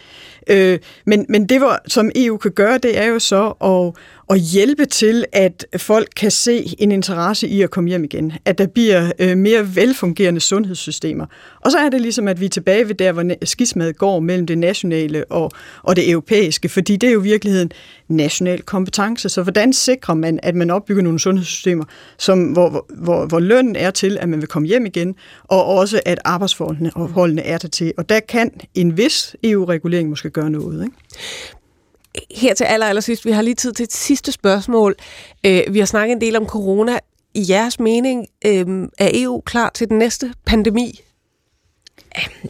Øh, men, men det, hvor, som EU kan gøre, det er jo så at, at hjælpe til, at folk kan se en interesse i at komme hjem igen. At der bliver øh, mere velfungerende sundhedssystemer. Og så er det ligesom, at vi er tilbage ved der, hvor skismadet går mellem det nationale og, og det europæiske, fordi det er jo i virkeligheden national kompetence. Så hvordan sikrer man, at man opbygger nogle sundhedssystemer, som, hvor, hvor, hvor lønnen er til, at man vil komme hjem igen, og også at arbejdsforholdene er der til. Og der kan en vis EU-regulering måske gøre noget. Ikke? Her til aller, aller sidst, vi har lige tid til et sidste spørgsmål. Øh, vi har snakket en del om corona. I jeres mening, øh, er EU klar til den næste pandemi?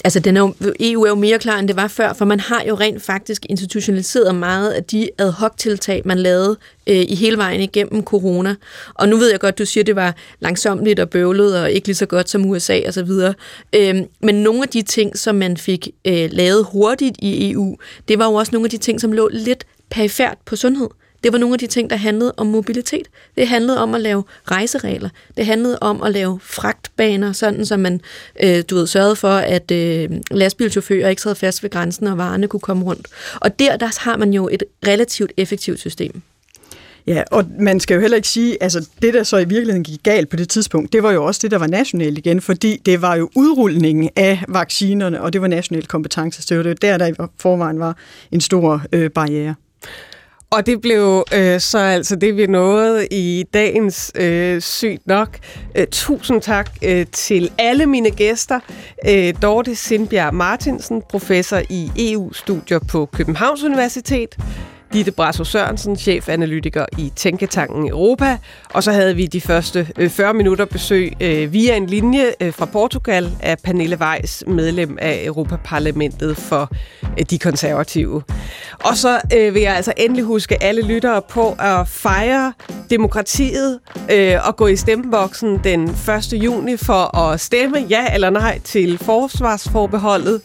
Altså, den er jo, EU er jo mere klar, end det var før, for man har jo rent faktisk institutionaliseret meget af de ad hoc-tiltag, man lavede øh, i hele vejen igennem corona. Og nu ved jeg godt, du siger, det var langsomligt og bøvlet, og ikke lige så godt som USA og så videre. Øh, men nogle af de ting, som man fik øh, lavet hurtigt i EU, det var jo også nogle af de ting, som lå lidt perifært på sundhed. Det var nogle af de ting, der handlede om mobilitet. Det handlede om at lave rejseregler. Det handlede om at lave fragtbaner, sådan som man øh, du ved, sørgede for, at øh, lastbilchauffører ikke sad fast ved grænsen, og varerne kunne komme rundt. Og der, der har man jo et relativt effektivt system. Ja, og man skal jo heller ikke sige, altså det, der så i virkeligheden gik galt på det tidspunkt, det var jo også det, der var nationalt igen, fordi det var jo udrulningen af vaccinerne, og det var national kompetence. Så det var der, der i forvejen var en stor øh, barriere. Og det blev øh, så altså det, vi nåede i dagens øh, Sygt Nok. Øh, tusind tak øh, til alle mine gæster. Øh, Dorte Sindbjerg Martinsen, professor i EU-studier på Københavns Universitet. Ditte Brasso Sørensen, chefanalytiker i Tænketanken Europa. Og så havde vi de første øh, 40 minutter besøg øh, via en linje øh, fra Portugal af Pernille Weiss, medlem af Europaparlamentet for de konservative. Og så vil jeg altså endelig huske alle lyttere på at fejre demokratiet og gå i stemmeboksen den 1. juni for at stemme ja eller nej til forsvarsforbeholdet.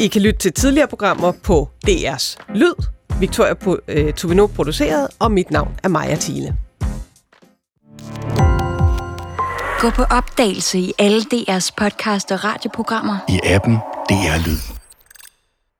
I kan lytte til tidligere programmer på DR's Lyd Victoria øh, Tuvino produceret, og mit navn er Maja Thiele. Gå på opdagelse i alle DR's podcast og radioprogrammer. I appen DR Lyd.